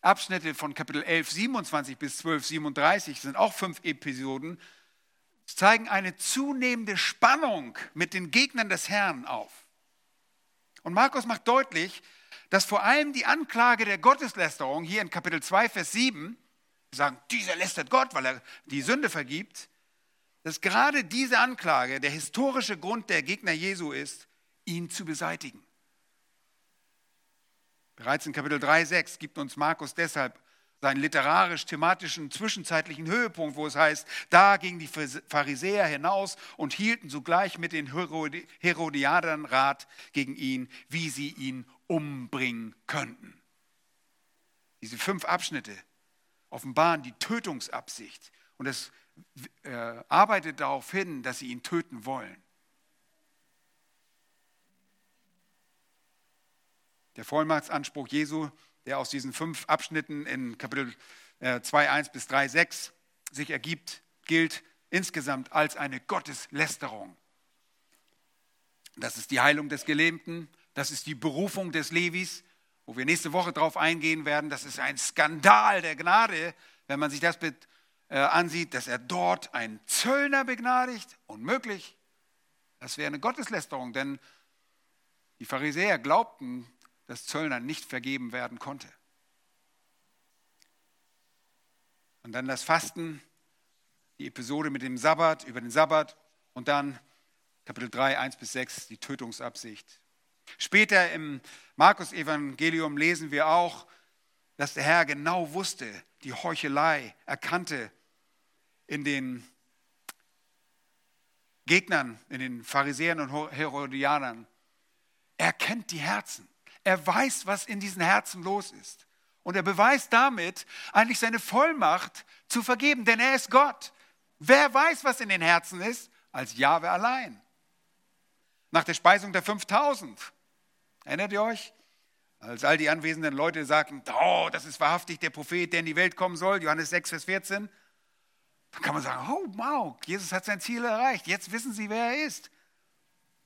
Abschnitte von Kapitel 11, 27 bis 12, 37 sind auch fünf Episoden, zeigen eine zunehmende Spannung mit den Gegnern des Herrn auf. Und Markus macht deutlich, dass vor allem die Anklage der Gotteslästerung hier in Kapitel 2, Vers 7, sagen, dieser lästert Gott, weil er die Sünde vergibt, dass gerade diese Anklage der historische Grund der Gegner Jesu ist, ihn zu beseitigen. Bereits in Kapitel 3, 6 gibt uns Markus deshalb seinen literarisch-thematischen zwischenzeitlichen Höhepunkt, wo es heißt, da gingen die Pharisäer hinaus und hielten sogleich mit den Herodiadern Rat gegen ihn, wie sie ihn umbringen könnten. Diese fünf Abschnitte offenbaren die Tötungsabsicht und es äh, arbeitet darauf hin, dass sie ihn töten wollen. Der Vollmachtsanspruch Jesu, der aus diesen fünf Abschnitten in Kapitel 2, äh, 1 bis 3, 6 sich ergibt, gilt insgesamt als eine Gotteslästerung. Das ist die Heilung des Gelähmten, das ist die Berufung des Levis, wo wir nächste Woche darauf eingehen werden. Das ist ein Skandal der Gnade, wenn man sich das äh, ansieht, dass er dort einen Zöllner begnadigt. Unmöglich. Das wäre eine Gotteslästerung, denn die Pharisäer glaubten, dass Zöllner nicht vergeben werden konnte. Und dann das Fasten, die Episode mit dem Sabbat, über den Sabbat und dann Kapitel 3, 1 bis 6, die Tötungsabsicht. Später im Markus-Evangelium lesen wir auch, dass der Herr genau wusste, die Heuchelei erkannte in den Gegnern, in den Pharisäern und Herodianern. Er kennt die Herzen. Er weiß, was in diesen Herzen los ist. Und er beweist damit eigentlich seine Vollmacht zu vergeben, denn er ist Gott. Wer weiß, was in den Herzen ist, als Jahwe allein. Nach der Speisung der 5000, erinnert ihr euch? Als all die anwesenden Leute sagten, oh, das ist wahrhaftig der Prophet, der in die Welt kommen soll, Johannes 6, Vers 14, dann kann man sagen, oh, wow, Jesus hat sein Ziel erreicht, jetzt wissen sie, wer er ist.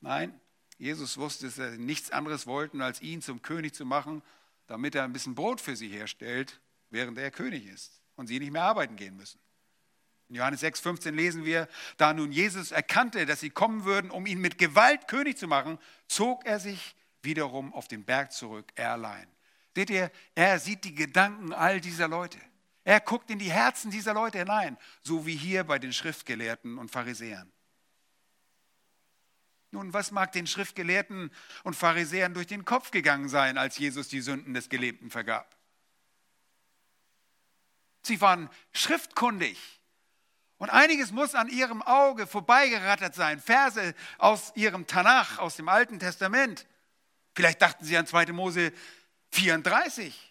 Nein, Jesus wusste, dass sie nichts anderes wollten, als ihn zum König zu machen, damit er ein bisschen Brot für sie herstellt, während er König ist und sie nicht mehr arbeiten gehen müssen. In Johannes 6, 15 lesen wir, da nun Jesus erkannte, dass sie kommen würden, um ihn mit Gewalt König zu machen, zog er sich wiederum auf den Berg zurück, er allein. Seht ihr, er sieht die Gedanken all dieser Leute. Er guckt in die Herzen dieser Leute hinein, so wie hier bei den Schriftgelehrten und Pharisäern. Nun, was mag den Schriftgelehrten und Pharisäern durch den Kopf gegangen sein, als Jesus die Sünden des Gelebten vergab? Sie waren schriftkundig. Und einiges muss an ihrem Auge vorbeigerattert sein. Verse aus ihrem Tanach, aus dem Alten Testament. Vielleicht dachten sie an 2. Mose 34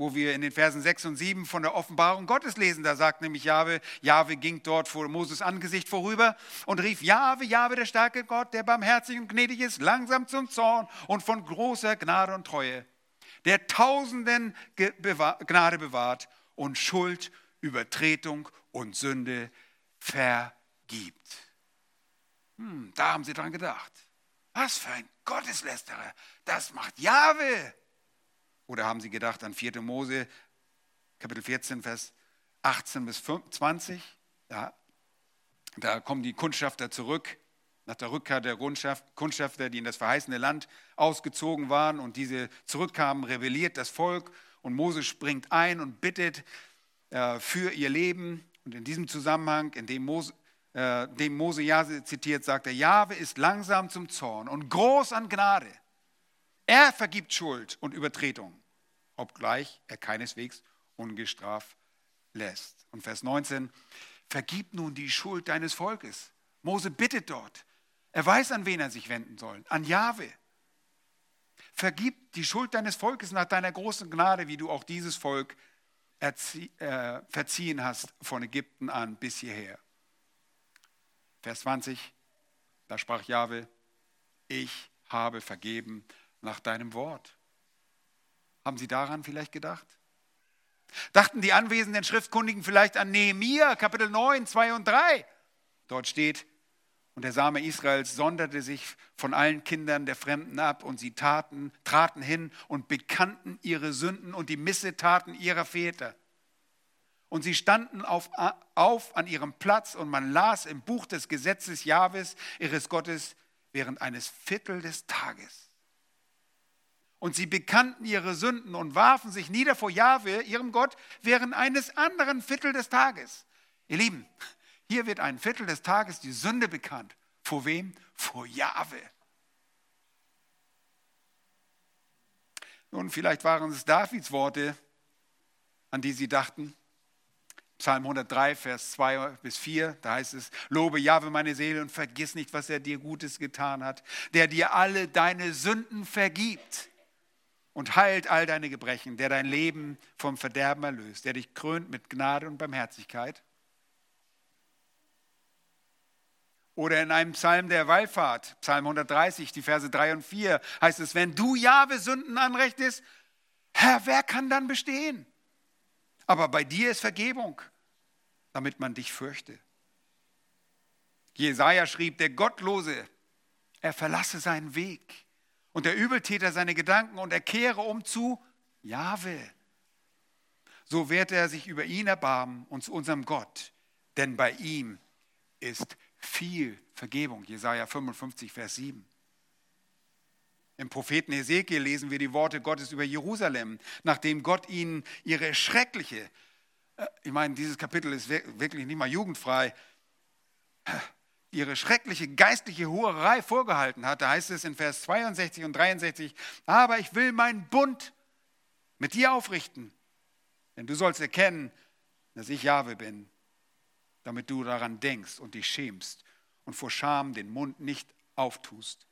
wo wir in den Versen 6 und 7 von der Offenbarung Gottes lesen. Da sagt nämlich Jahwe, Jahwe ging dort vor Moses Angesicht vorüber und rief, Jahwe, Jahwe, der starke Gott, der barmherzig und gnädig ist, langsam zum Zorn und von großer Gnade und Treue, der Tausenden Gnade bewahrt und Schuld, Übertretung und Sünde vergibt. Hm, da haben sie dran gedacht. Was für ein Gotteslästerer. Das macht Jahwe. Oder haben Sie gedacht an 4. Mose, Kapitel 14, Vers 18 bis 20? Ja, da kommen die Kundschafter zurück, nach der Rückkehr der Kundschafter, die in das verheißene Land ausgezogen waren und diese zurückkamen, rebelliert das Volk und Mose springt ein und bittet äh, für ihr Leben. Und in diesem Zusammenhang, in dem Mose, äh, dem Mose ja zitiert, sagt er, Jahwe ist langsam zum Zorn und groß an Gnade. Er vergibt Schuld und Übertretung obgleich er keineswegs ungestraft lässt. Und Vers 19, vergib nun die Schuld deines Volkes. Mose bittet dort. Er weiß, an wen er sich wenden soll, an Jahwe. Vergib die Schuld deines Volkes nach deiner großen Gnade, wie du auch dieses Volk äh, verziehen hast von Ägypten an bis hierher. Vers 20, da sprach Jahwe, ich habe vergeben nach deinem Wort. Haben Sie daran vielleicht gedacht? Dachten die anwesenden Schriftkundigen vielleicht an Nehemia, Kapitel 9, 2 und 3? Dort steht, und der Same Israels sonderte sich von allen Kindern der Fremden ab und sie taten, traten hin und bekannten ihre Sünden und die Missetaten ihrer Väter. Und sie standen auf, auf an ihrem Platz und man las im Buch des Gesetzes Jahwes, ihres Gottes, während eines Viertel des Tages. Und sie bekannten ihre Sünden und warfen sich nieder vor Jahwe, ihrem Gott, während eines anderen Viertel des Tages. Ihr Lieben, hier wird ein Viertel des Tages die Sünde bekannt. Vor wem? Vor Jahwe. Nun, vielleicht waren es Davids Worte, an die sie dachten. Psalm 103, Vers 2 bis 4, da heißt es, Lobe Jahwe meine Seele und vergiss nicht, was er dir Gutes getan hat, der dir alle deine Sünden vergibt und heilt all deine Gebrechen, der dein Leben vom Verderben erlöst, der dich krönt mit Gnade und Barmherzigkeit. Oder in einem Psalm der Wallfahrt, Psalm 130, die Verse 3 und 4, heißt es, wenn du Jahwe Sünden anrechtest, Herr, wer kann dann bestehen? Aber bei dir ist Vergebung, damit man dich fürchte. Jesaja schrieb, der Gottlose, er verlasse seinen Weg und der Übeltäter seine Gedanken und er kehre um zu Jahwe. So wird er sich über ihn erbarmen und zu unserem Gott, denn bei ihm ist viel Vergebung. Jesaja 55, Vers 7. Im Propheten Hesekiel lesen wir die Worte Gottes über Jerusalem, nachdem Gott ihnen ihre schreckliche, äh, ich meine, dieses Kapitel ist wirklich nicht mal jugendfrei, ihre schreckliche geistliche Hurerei vorgehalten hat. Da heißt es in Vers 62 und 63, aber ich will meinen Bund mit dir aufrichten, denn du sollst erkennen, dass ich Jahwe bin, damit du daran denkst und dich schämst und vor Scham den Mund nicht auftust,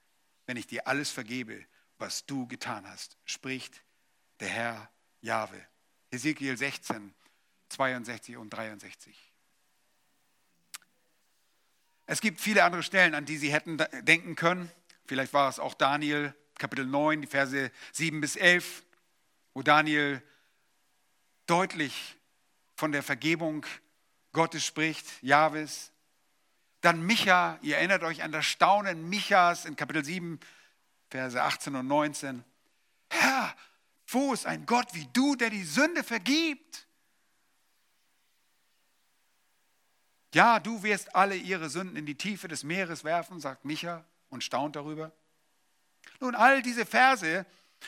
wenn ich dir alles vergebe, was du getan hast, spricht der Herr Jahwe. Ezekiel 16, 62 und 63. Es gibt viele andere Stellen, an die Sie hätten denken können. Vielleicht war es auch Daniel, Kapitel 9, die Verse 7 bis 11, wo Daniel deutlich von der Vergebung Gottes spricht, Jahwes. Dann Micha, ihr erinnert euch an das Staunen Michas in Kapitel 7, Verse 18 und 19. Herr, wo ist ein Gott wie du, der die Sünde vergibt? Ja, du wirst alle ihre Sünden in die Tiefe des Meeres werfen, sagt Micha und staunt darüber. Nun, all diese Verse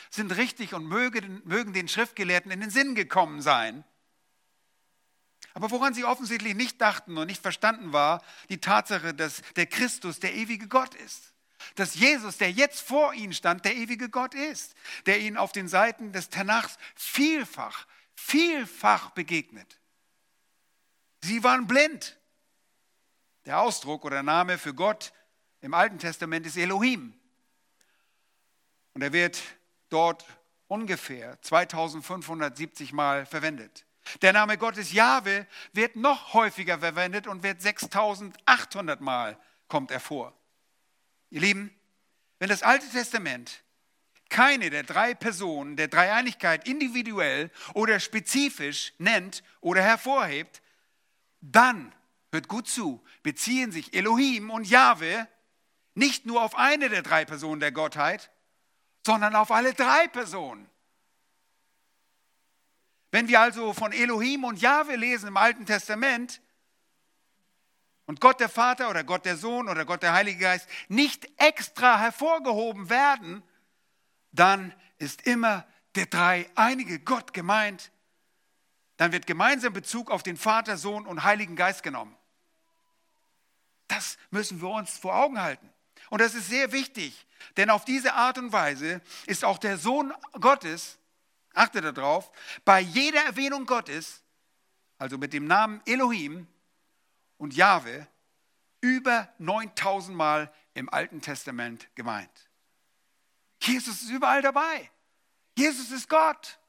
sind richtig und mögen, mögen den Schriftgelehrten in den Sinn gekommen sein. Aber woran sie offensichtlich nicht dachten und nicht verstanden war, die Tatsache, dass der Christus der ewige Gott ist. Dass Jesus, der jetzt vor ihnen stand, der ewige Gott ist, der ihnen auf den Seiten des Tanachs vielfach, vielfach begegnet. Sie waren blind. Der Ausdruck oder Name für Gott im Alten Testament ist Elohim. Und er wird dort ungefähr 2570 Mal verwendet. Der Name Gottes Jahwe wird noch häufiger verwendet und wird 6800 Mal kommt er vor. Ihr Lieben, wenn das Alte Testament keine der drei Personen der Dreieinigkeit individuell oder spezifisch nennt oder hervorhebt, dann, hört gut zu, beziehen sich Elohim und Jahwe nicht nur auf eine der drei Personen der Gottheit, sondern auf alle drei Personen. Wenn wir also von Elohim und Jahwe lesen im Alten Testament und Gott der Vater oder Gott der Sohn oder Gott der Heilige Geist nicht extra hervorgehoben werden, dann ist immer der dreieinige Gott gemeint. Dann wird gemeinsam Bezug auf den Vater, Sohn und Heiligen Geist genommen. Das müssen wir uns vor Augen halten. Und das ist sehr wichtig, denn auf diese Art und Weise ist auch der Sohn Gottes, achte darauf, bei jeder Erwähnung Gottes, also mit dem Namen Elohim und Jahwe, über 9000 Mal im Alten Testament gemeint. Jesus ist überall dabei. Jesus ist Gott.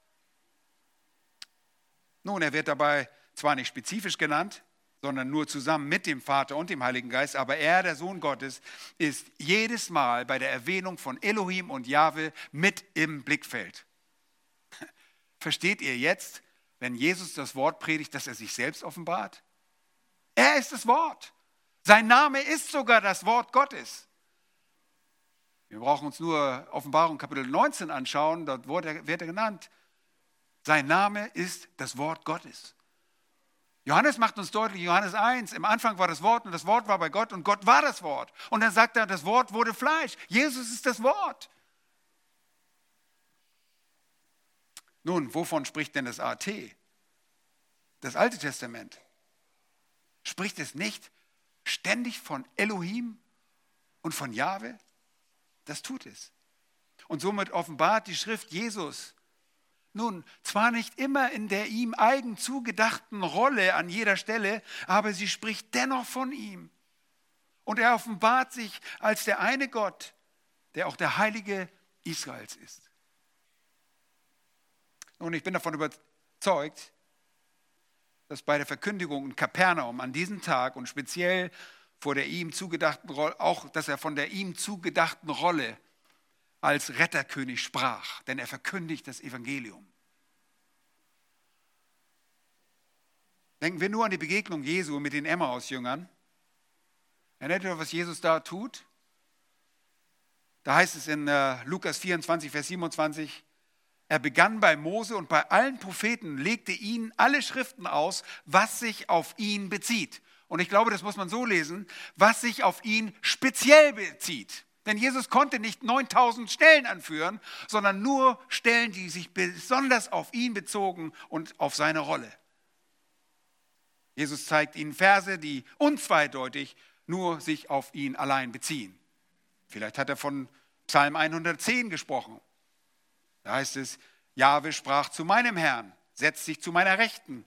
Nun, er wird dabei zwar nicht spezifisch genannt, sondern nur zusammen mit dem Vater und dem Heiligen Geist. Aber er, der Sohn Gottes, ist jedes Mal bei der Erwähnung von Elohim und Jahwe mit im Blickfeld. Versteht ihr jetzt, wenn Jesus das Wort predigt, dass er sich selbst offenbart? Er ist das Wort. Sein Name ist sogar das Wort Gottes. Wir brauchen uns nur Offenbarung Kapitel 19 anschauen, dort wird er genannt. Sein Name ist das Wort Gottes. Johannes macht uns deutlich, Johannes 1, im Anfang war das Wort und das Wort war bei Gott und Gott war das Wort. Und dann sagt er, das Wort wurde Fleisch. Jesus ist das Wort. Nun, wovon spricht denn das AT? Das Alte Testament. Spricht es nicht ständig von Elohim und von Jahwe? Das tut es. Und somit offenbart die Schrift Jesus nun, zwar nicht immer in der ihm eigen zugedachten Rolle an jeder Stelle, aber sie spricht dennoch von ihm. Und er offenbart sich als der eine Gott, der auch der Heilige Israels ist. Und ich bin davon überzeugt, dass bei der Verkündigung in Kapernaum an diesem Tag und speziell vor der ihm zugedachten Rolle, auch dass er von der ihm zugedachten Rolle als Retterkönig sprach, denn er verkündigt das Evangelium. Denken wir nur an die Begegnung Jesu mit den Emmaus-Jüngern. Erinnert ihr, was Jesus da tut? Da heißt es in äh, Lukas 24, Vers 27, er begann bei Mose und bei allen Propheten, legte ihnen alle Schriften aus, was sich auf ihn bezieht. Und ich glaube, das muss man so lesen, was sich auf ihn speziell bezieht. Denn Jesus konnte nicht 9000 Stellen anführen, sondern nur Stellen, die sich besonders auf ihn bezogen und auf seine Rolle. Jesus zeigt ihnen Verse, die unzweideutig nur sich auf ihn allein beziehen. Vielleicht hat er von Psalm 110 gesprochen. Da heißt es, Jahwe sprach zu meinem Herrn, setz dich zu meiner Rechten,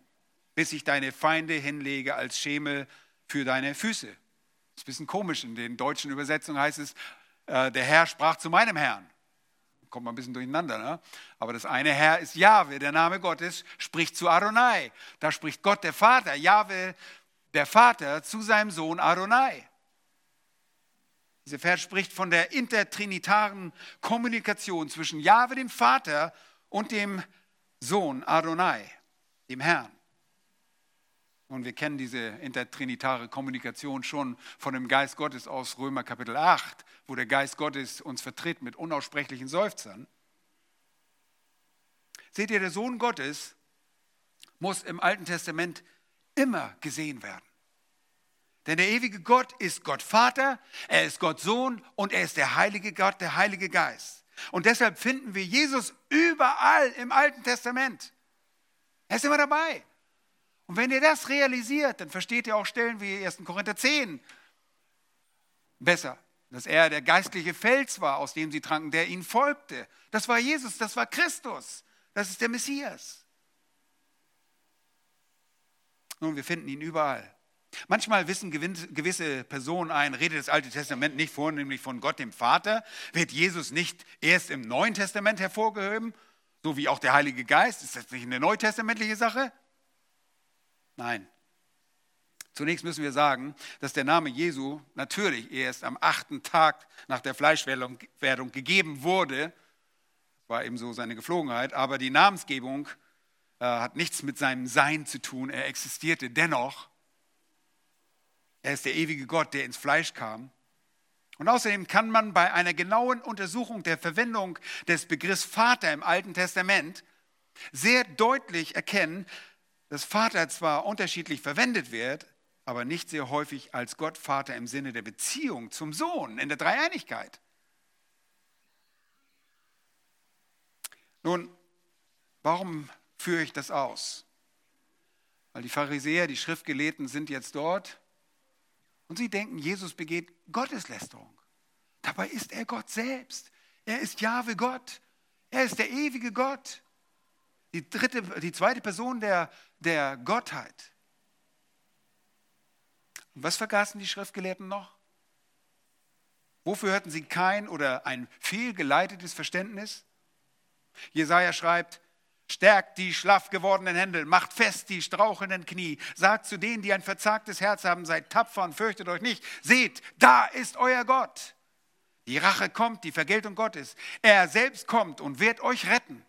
bis ich deine Feinde hinlege als Schemel für deine Füße. Das ist ein bisschen komisch, in den deutschen Übersetzungen heißt es, äh, der Herr sprach zu meinem Herrn. Kommt mal ein bisschen durcheinander, ne? Aber das eine Herr ist Jahwe, der Name Gottes, spricht zu Adonai. Da spricht Gott der Vater, Jahwe, der Vater, zu seinem Sohn Adonai. Dieser Vers spricht von der intertrinitaren Kommunikation zwischen Jahwe, dem Vater, und dem Sohn Adonai, dem Herrn. Und wir kennen diese intertrinitare Kommunikation schon von dem Geist Gottes aus Römer Kapitel 8, wo der Geist Gottes uns vertritt mit unaussprechlichen Seufzern. Seht ihr, der Sohn Gottes muss im Alten Testament immer gesehen werden. Denn der ewige Gott ist Gott Vater, er ist Gott Sohn und er ist der heilige Gott, der heilige Geist. Und deshalb finden wir Jesus überall im Alten Testament. Er ist immer dabei. Und wenn ihr das realisiert, dann versteht ihr auch Stellen wie 1. Korinther 10 besser. Dass er der geistliche Fels war, aus dem sie tranken, der ihnen folgte. Das war Jesus, das war Christus, das ist der Messias. Nun, wir finden ihn überall. Manchmal wissen gewisse Personen ein, redet das Alte Testament nicht vornehmlich von Gott dem Vater, wird Jesus nicht erst im Neuen Testament hervorgehoben, so wie auch der Heilige Geist. Ist das nicht eine neutestamentliche Sache? Nein. Zunächst müssen wir sagen, dass der Name Jesu natürlich erst am achten Tag nach der Fleischwerdung gegeben wurde. War ebenso seine Geflogenheit. Aber die Namensgebung äh, hat nichts mit seinem Sein zu tun. Er existierte dennoch. Er ist der ewige Gott, der ins Fleisch kam. Und außerdem kann man bei einer genauen Untersuchung der Verwendung des Begriffs Vater im Alten Testament sehr deutlich erkennen, dass Vater zwar unterschiedlich verwendet wird, aber nicht sehr häufig als Gott Vater im Sinne der Beziehung zum Sohn in der Dreieinigkeit. Nun, warum führe ich das aus? Weil die Pharisäer, die Schriftgelehrten sind jetzt dort und sie denken, Jesus begeht Gotteslästerung. Dabei ist er Gott selbst. Er ist Jahwe Gott. Er ist der ewige Gott. Die, dritte, die zweite Person der, der Gottheit. Und was vergaßen die Schriftgelehrten noch? Wofür hatten sie kein oder ein fehlgeleitetes Verständnis? Jesaja schreibt, Stärkt die schlaff gewordenen Hände, macht fest die strauchelnden Knie. Sagt zu denen, die ein verzagtes Herz haben, seid tapfer und fürchtet euch nicht. Seht, da ist euer Gott. Die Rache kommt, die Vergeltung Gottes. Er selbst kommt und wird euch retten.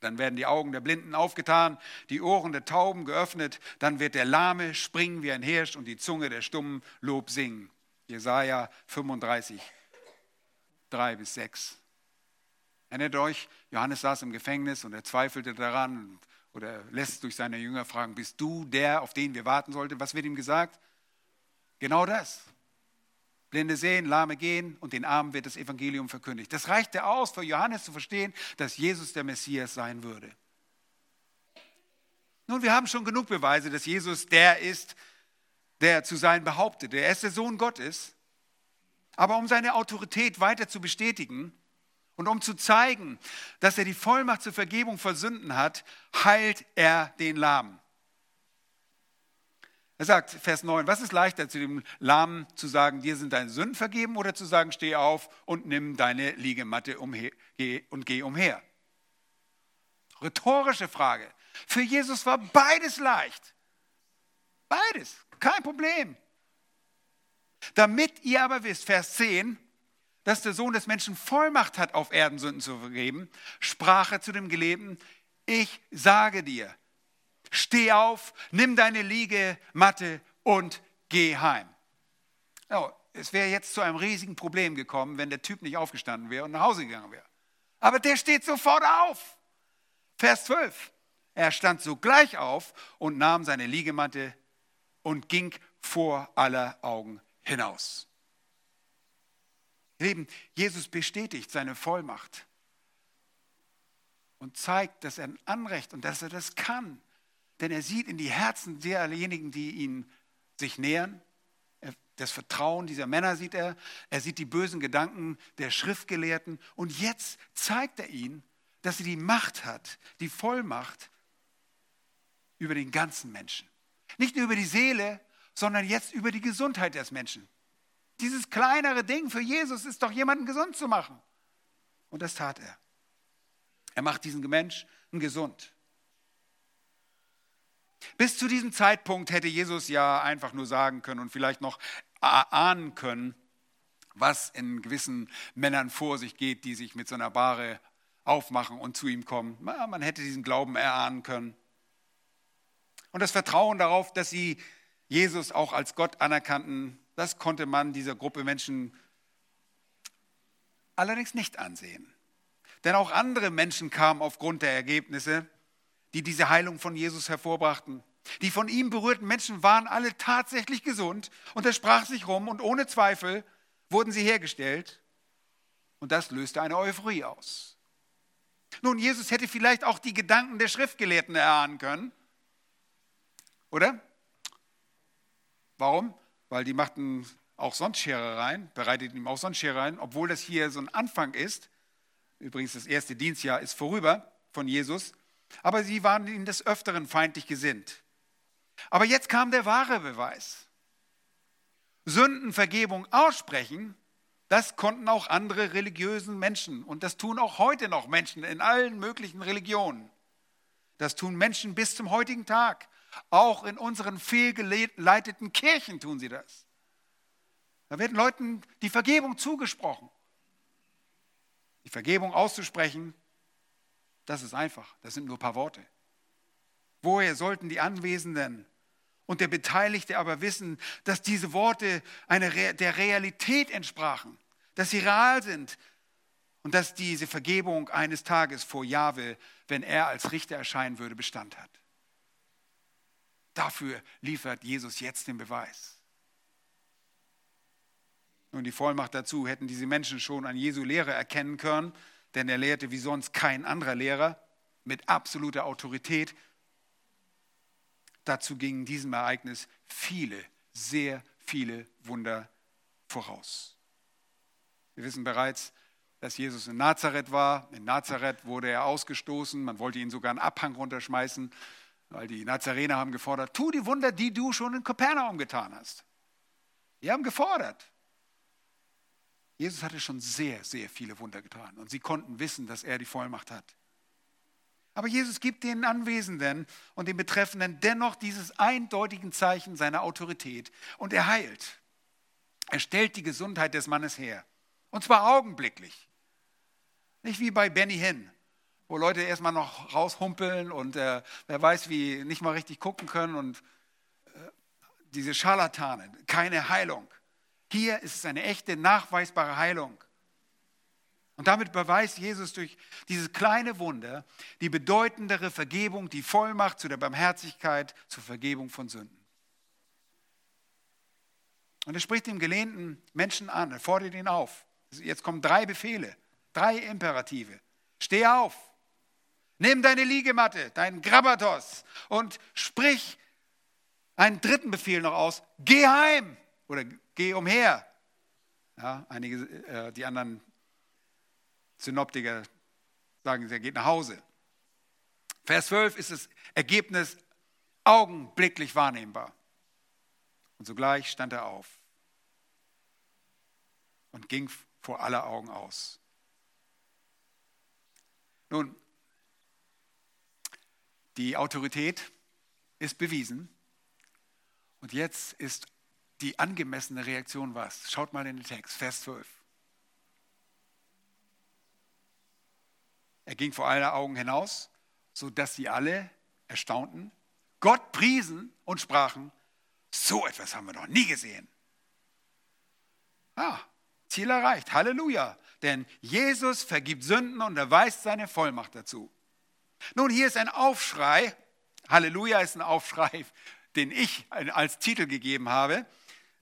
Dann werden die Augen der Blinden aufgetan, die Ohren der Tauben geöffnet. Dann wird der Lahme springen wie ein Hirsch und die Zunge der Stummen Lob singen. Jesaja 35, 3 bis 6. Erinnert euch, Johannes saß im Gefängnis und er zweifelte daran oder lässt durch seine Jünger fragen, bist du der, auf den wir warten sollten? Was wird ihm gesagt? Genau das. Blinde sehen, Lahme gehen und den Armen wird das Evangelium verkündigt. Das reichte aus, für Johannes zu verstehen, dass Jesus der Messias sein würde. Nun, wir haben schon genug Beweise, dass Jesus der ist, der zu sein behauptet. Er ist der Sohn Gottes. Aber um seine Autorität weiter zu bestätigen, und um zu zeigen, dass er die Vollmacht zur Vergebung von Sünden hat, heilt er den Lahmen. Er sagt, Vers 9, was ist leichter zu dem Lahmen zu sagen, dir sind deine Sünden vergeben oder zu sagen, steh auf und nimm deine Liegematte umher, geh und geh umher? Rhetorische Frage. Für Jesus war beides leicht. Beides, kein Problem. Damit ihr aber wisst, Vers 10, dass der Sohn des Menschen Vollmacht hat, auf Erden Sünden zu vergeben, sprach er zu dem Gelebten, ich sage dir, steh auf, nimm deine Liegematte und geh heim. Oh, es wäre jetzt zu einem riesigen Problem gekommen, wenn der Typ nicht aufgestanden wäre und nach Hause gegangen wäre. Aber der steht sofort auf. Vers 12. Er stand sogleich auf und nahm seine Liegematte und ging vor aller Augen hinaus. Leben, Jesus bestätigt seine Vollmacht und zeigt, dass er ein Anrecht und dass er das kann. Denn er sieht in die Herzen derjenigen, die ihn sich nähern. Das Vertrauen dieser Männer sieht er. Er sieht die bösen Gedanken der Schriftgelehrten. Und jetzt zeigt er ihnen, dass er die Macht hat, die Vollmacht über den ganzen Menschen. Nicht nur über die Seele, sondern jetzt über die Gesundheit des Menschen. Dieses kleinere Ding für Jesus ist doch jemanden gesund zu machen. Und das tat er. Er macht diesen Menschen gesund. Bis zu diesem Zeitpunkt hätte Jesus ja einfach nur sagen können und vielleicht noch ahnen können, was in gewissen Männern vor sich geht, die sich mit so einer Bahre aufmachen und zu ihm kommen. Man hätte diesen Glauben erahnen können. Und das Vertrauen darauf, dass sie Jesus auch als Gott anerkannten, das konnte man dieser Gruppe Menschen allerdings nicht ansehen. Denn auch andere Menschen kamen aufgrund der Ergebnisse, die diese Heilung von Jesus hervorbrachten. Die von ihm berührten Menschen waren alle tatsächlich gesund und er sprach sich rum und ohne Zweifel wurden sie hergestellt und das löste eine Euphorie aus. Nun, Jesus hätte vielleicht auch die Gedanken der Schriftgelehrten erahnen können, oder? Warum? Weil die machten auch sonst Scherereien, bereiteten ihm auch sonst Scherereien, obwohl das hier so ein Anfang ist. Übrigens, das erste Dienstjahr ist vorüber von Jesus, aber sie waren ihnen des Öfteren feindlich gesinnt. Aber jetzt kam der wahre Beweis. Sündenvergebung aussprechen, das konnten auch andere religiösen Menschen und das tun auch heute noch Menschen in allen möglichen Religionen. Das tun Menschen bis zum heutigen Tag. Auch in unseren fehlgeleiteten Kirchen tun sie das. Da werden Leuten die Vergebung zugesprochen. Die Vergebung auszusprechen, das ist einfach. Das sind nur ein paar Worte. Woher sollten die Anwesenden und der Beteiligte aber wissen, dass diese Worte eine, der Realität entsprachen, dass sie real sind und dass diese Vergebung eines Tages vor Jahwe, wenn er als Richter erscheinen würde, Bestand hat. Dafür liefert Jesus jetzt den Beweis. Nun, die Vollmacht dazu hätten diese Menschen schon an Jesu Lehre erkennen können, denn er lehrte wie sonst kein anderer Lehrer mit absoluter Autorität. Dazu gingen diesem Ereignis viele, sehr viele Wunder voraus. Wir wissen bereits, dass Jesus in Nazareth war. In Nazareth wurde er ausgestoßen. Man wollte ihn sogar einen Abhang runterschmeißen. Weil die Nazarener haben gefordert, tu die Wunder, die du schon in Kapernaum getan hast. Die haben gefordert. Jesus hatte schon sehr, sehr viele Wunder getan und sie konnten wissen, dass er die Vollmacht hat. Aber Jesus gibt den Anwesenden und den Betreffenden dennoch dieses eindeutigen Zeichen seiner Autorität und er heilt. Er stellt die Gesundheit des Mannes her. Und zwar augenblicklich. Nicht wie bei Benny Hinn wo Leute erstmal noch raushumpeln und äh, wer weiß, wie nicht mal richtig gucken können und äh, diese Scharlatane, keine Heilung. Hier ist es eine echte, nachweisbare Heilung. Und damit beweist Jesus durch dieses kleine Wunder die bedeutendere Vergebung, die Vollmacht zu der Barmherzigkeit, zur Vergebung von Sünden. Und er spricht dem gelehnten Menschen an, er fordert ihn auf. Jetzt kommen drei Befehle, drei Imperative. Steh auf, Nimm deine Liegematte, deinen Grabatos und sprich einen dritten Befehl noch aus. Geh heim oder geh umher. Ja, einige, äh, die anderen Synoptiker sagen, er geht nach Hause. Vers 12 ist das Ergebnis augenblicklich wahrnehmbar. Und sogleich stand er auf und ging vor aller Augen aus. Nun, die Autorität ist bewiesen. Und jetzt ist die angemessene Reaktion was? Schaut mal in den Text, Vers 12. Er ging vor aller Augen hinaus, sodass sie alle erstaunten, Gott priesen und sprachen, so etwas haben wir noch nie gesehen. Ah, Ziel erreicht, Halleluja. Denn Jesus vergibt Sünden und erweist seine Vollmacht dazu. Nun, hier ist ein Aufschrei. Halleluja ist ein Aufschrei, den ich als Titel gegeben habe.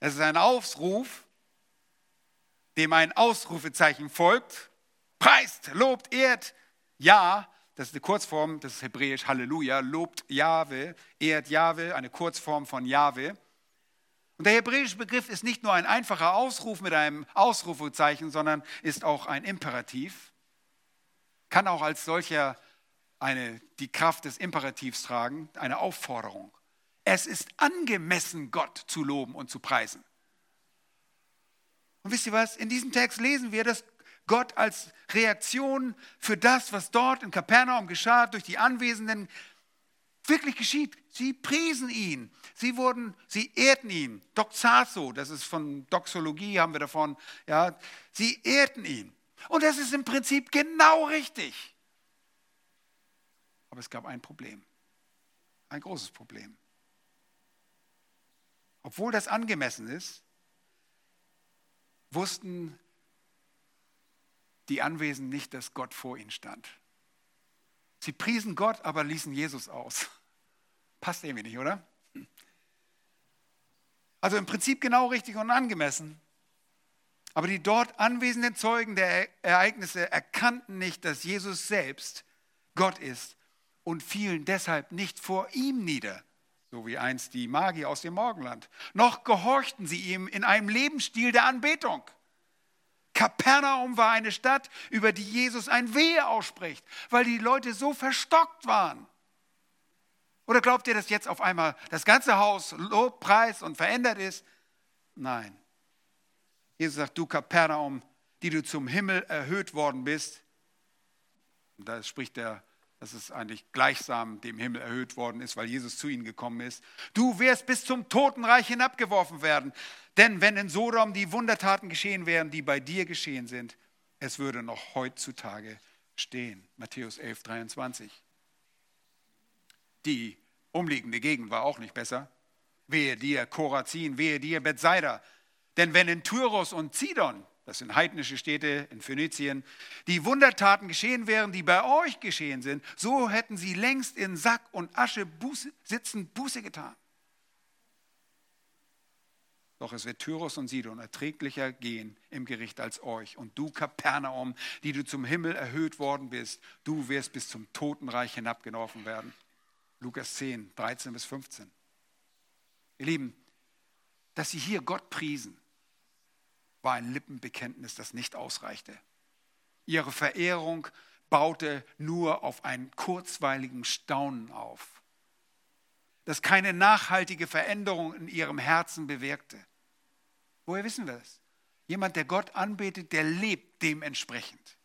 Es ist ein Aufruf, dem ein Ausrufezeichen folgt. Preist, lobt, ehrt, ja. Das ist eine Kurzform, das ist hebräisch Halleluja, lobt Jahwe, ehrt Jahwe, eine Kurzform von Jahwe. Und der hebräische Begriff ist nicht nur ein einfacher Ausruf mit einem Ausrufezeichen, sondern ist auch ein Imperativ. Kann auch als solcher eine, die Kraft des Imperativs tragen, eine Aufforderung. Es ist angemessen, Gott zu loben und zu preisen. Und wisst ihr was? In diesem Text lesen wir, dass Gott als Reaktion für das, was dort in Kapernaum geschah, durch die Anwesenden wirklich geschieht. Sie priesen ihn. Sie wurden, sie ehrten ihn. Doxazo, das ist von Doxologie, haben wir davon. Ja, sie ehrten ihn. Und das ist im Prinzip genau richtig. Aber es gab ein Problem, ein großes Problem. Obwohl das angemessen ist, wussten die Anwesenden nicht, dass Gott vor ihnen stand. Sie priesen Gott, aber ließen Jesus aus. passt irgendwie nicht, oder? Also im Prinzip genau richtig und angemessen. Aber die dort anwesenden Zeugen der Ereignisse erkannten nicht, dass Jesus selbst Gott ist und fielen deshalb nicht vor ihm nieder, so wie einst die Magier aus dem Morgenland. Noch gehorchten sie ihm in einem Lebensstil der Anbetung. Kapernaum war eine Stadt, über die Jesus ein Wehe ausspricht, weil die Leute so verstockt waren. Oder glaubt ihr, dass jetzt auf einmal das ganze Haus Lobpreis und verändert ist? Nein. Jesus sagt, du Kapernaum, die du zum Himmel erhöht worden bist. Da spricht er, dass es eigentlich gleichsam dem Himmel erhöht worden ist, weil Jesus zu ihnen gekommen ist. Du wirst bis zum Totenreich hinabgeworfen werden. Denn wenn in Sodom die Wundertaten geschehen wären, die bei dir geschehen sind, es würde noch heutzutage stehen. Matthäus 11, 23. Die umliegende Gegend war auch nicht besser. Wehe dir, Korazin, wehe dir, Bethsaida. Denn wenn in Tyros und Zidon, das sind heidnische Städte in Phönizien, die Wundertaten geschehen wären, die bei euch geschehen sind, so hätten sie längst in Sack und Asche Buße, sitzend Buße getan. Doch es wird Tyros und Sidon erträglicher gehen im Gericht als euch. Und du, Kapernaum, die du zum Himmel erhöht worden bist, du wirst bis zum Totenreich hinabgeworfen werden. Lukas 10, 13 bis 15. Ihr Lieben, dass sie hier Gott priesen, war ein Lippenbekenntnis, das nicht ausreichte. Ihre Verehrung baute nur auf einen kurzweiligen Staunen auf, das keine nachhaltige Veränderung in ihrem Herzen bewirkte. Woher wissen wir das? Jemand, der Gott anbetet, der lebt dementsprechend.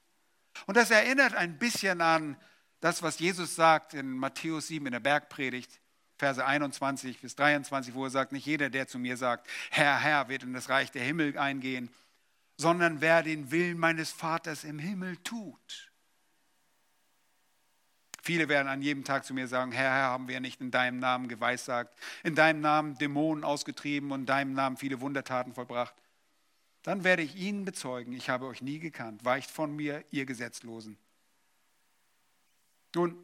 Und das erinnert ein bisschen an das, was Jesus sagt in Matthäus 7 in der Bergpredigt. Verse 21 bis 23, wo er sagt, nicht jeder, der zu mir sagt, Herr, Herr, wird in das Reich der Himmel eingehen, sondern wer den Willen meines Vaters im Himmel tut. Viele werden an jedem Tag zu mir sagen, Herr, Herr, haben wir nicht in deinem Namen geweissagt, in deinem Namen Dämonen ausgetrieben und in deinem Namen viele Wundertaten vollbracht. Dann werde ich ihnen bezeugen, ich habe euch nie gekannt, weicht von mir, ihr Gesetzlosen. Nun,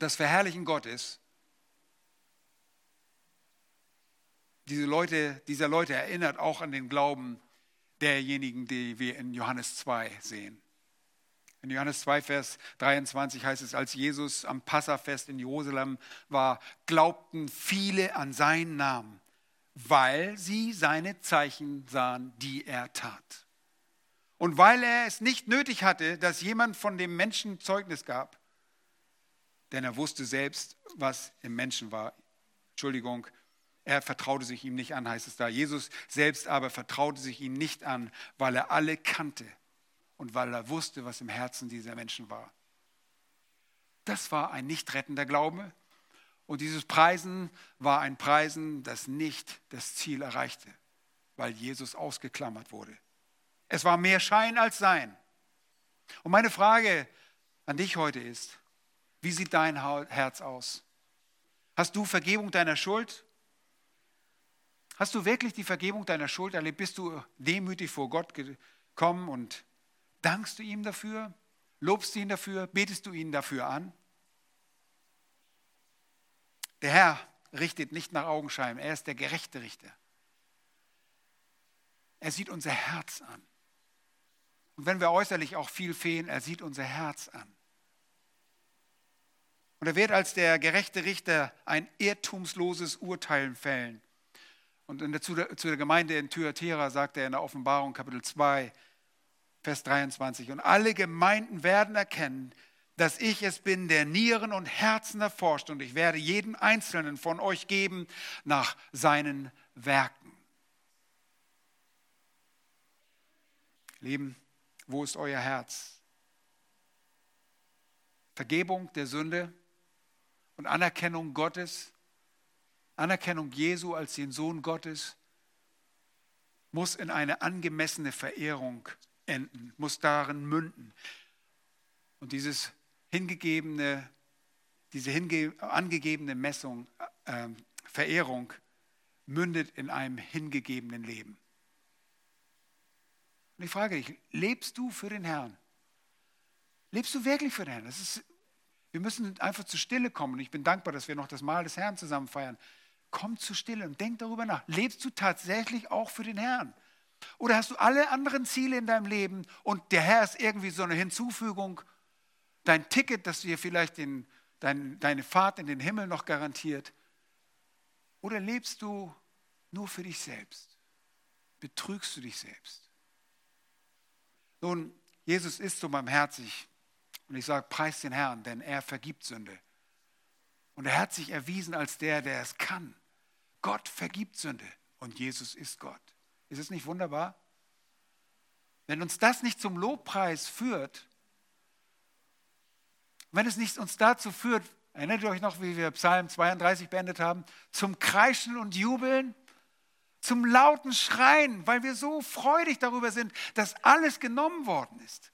das Verherrlichen Gottes diese Leute, dieser Leute erinnert auch an den Glauben derjenigen, die wir in Johannes 2 sehen. In Johannes 2, Vers 23 heißt es, als Jesus am Passafest in Jerusalem war, glaubten viele an seinen Namen, weil sie seine Zeichen sahen, die er tat. Und weil er es nicht nötig hatte, dass jemand von dem Menschen Zeugnis gab, denn er wusste selbst, was im Menschen war. Entschuldigung, er vertraute sich ihm nicht an, heißt es da. Jesus selbst aber vertraute sich ihm nicht an, weil er alle kannte und weil er wusste, was im Herzen dieser Menschen war. Das war ein nicht rettender Glaube. Und dieses Preisen war ein Preisen, das nicht das Ziel erreichte, weil Jesus ausgeklammert wurde. Es war mehr Schein als Sein. Und meine Frage an dich heute ist, wie sieht dein Herz aus? Hast du Vergebung deiner Schuld? Hast du wirklich die Vergebung deiner Schuld erlebt? Bist du demütig vor Gott gekommen und dankst du ihm dafür? Lobst du ihn dafür? Betest du ihn dafür an? Der Herr richtet nicht nach Augenschein, er ist der gerechte Richter. Er sieht unser Herz an. Und wenn wir äußerlich auch viel fehlen, er sieht unser Herz an. Und er wird als der gerechte Richter ein irrtumsloses Urteil fällen. Und der, zu, der, zu der Gemeinde in Thyatira sagt er in der Offenbarung Kapitel 2, Vers 23, und alle Gemeinden werden erkennen, dass ich es bin, der Nieren und Herzen erforscht, und ich werde jedem Einzelnen von euch geben nach seinen Werken. Lieben, wo ist euer Herz? Vergebung der Sünde und Anerkennung Gottes Anerkennung Jesu als den Sohn Gottes muss in eine angemessene Verehrung enden, muss darin münden. Und dieses hingegebene, diese hinge angegebene Messung, äh, Verehrung mündet in einem hingegebenen Leben. Und ich frage dich, lebst du für den Herrn? Lebst du wirklich für den Herrn? Das ist Wir müssen einfach zur Stille kommen. Und ich bin dankbar, dass wir noch das Mahl des Herrn zusammen feiern. Komm zur Stille und denk darüber nach. Lebst du tatsächlich auch für den Herrn? Oder hast du alle anderen Ziele in deinem Leben und der Herr ist irgendwie so eine Hinzufügung, dein Ticket, das dir vielleicht den, dein, deine Fahrt in den Himmel noch garantiert? Oder lebst du nur für dich selbst? Betrügst du dich selbst? Nun, Jesus ist so barmherzig. Und ich sage, preis den Herrn, denn er vergibt Sünde. Und er hat sich erwiesen als der, der es kann. Gott vergibt Sünde und Jesus ist Gott. Ist es nicht wunderbar? Wenn uns das nicht zum Lobpreis führt, wenn es nicht uns dazu führt, erinnert ihr euch noch, wie wir Psalm 32 beendet haben, zum Kreischen und Jubeln, zum lauten Schreien, weil wir so freudig darüber sind, dass alles genommen worden ist.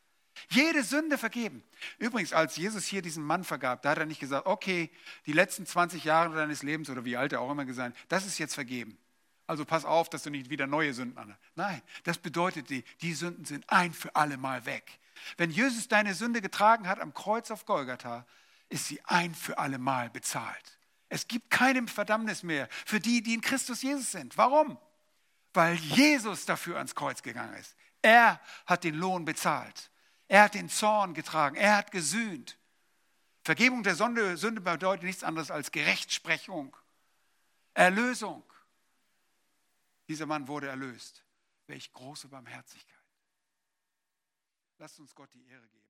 Jede Sünde vergeben. Übrigens, als Jesus hier diesen Mann vergab, da hat er nicht gesagt, okay, die letzten 20 Jahre deines Lebens oder wie alt er auch immer gesagt, das ist jetzt vergeben. Also pass auf, dass du nicht wieder neue Sünden an. Nein, das bedeutet, die, die Sünden sind ein für alle Mal weg. Wenn Jesus deine Sünde getragen hat am Kreuz auf Golgatha, ist sie ein für alle Mal bezahlt. Es gibt keine Verdammnis mehr für die, die in Christus Jesus sind. Warum? Weil Jesus dafür ans Kreuz gegangen ist. Er hat den Lohn bezahlt. Er hat den Zorn getragen. Er hat gesühnt. Vergebung der Sünde, Sünde bedeutet nichts anderes als Gerechtsprechung, Erlösung. Dieser Mann wurde erlöst. Welch große Barmherzigkeit. Lasst uns Gott die Ehre geben.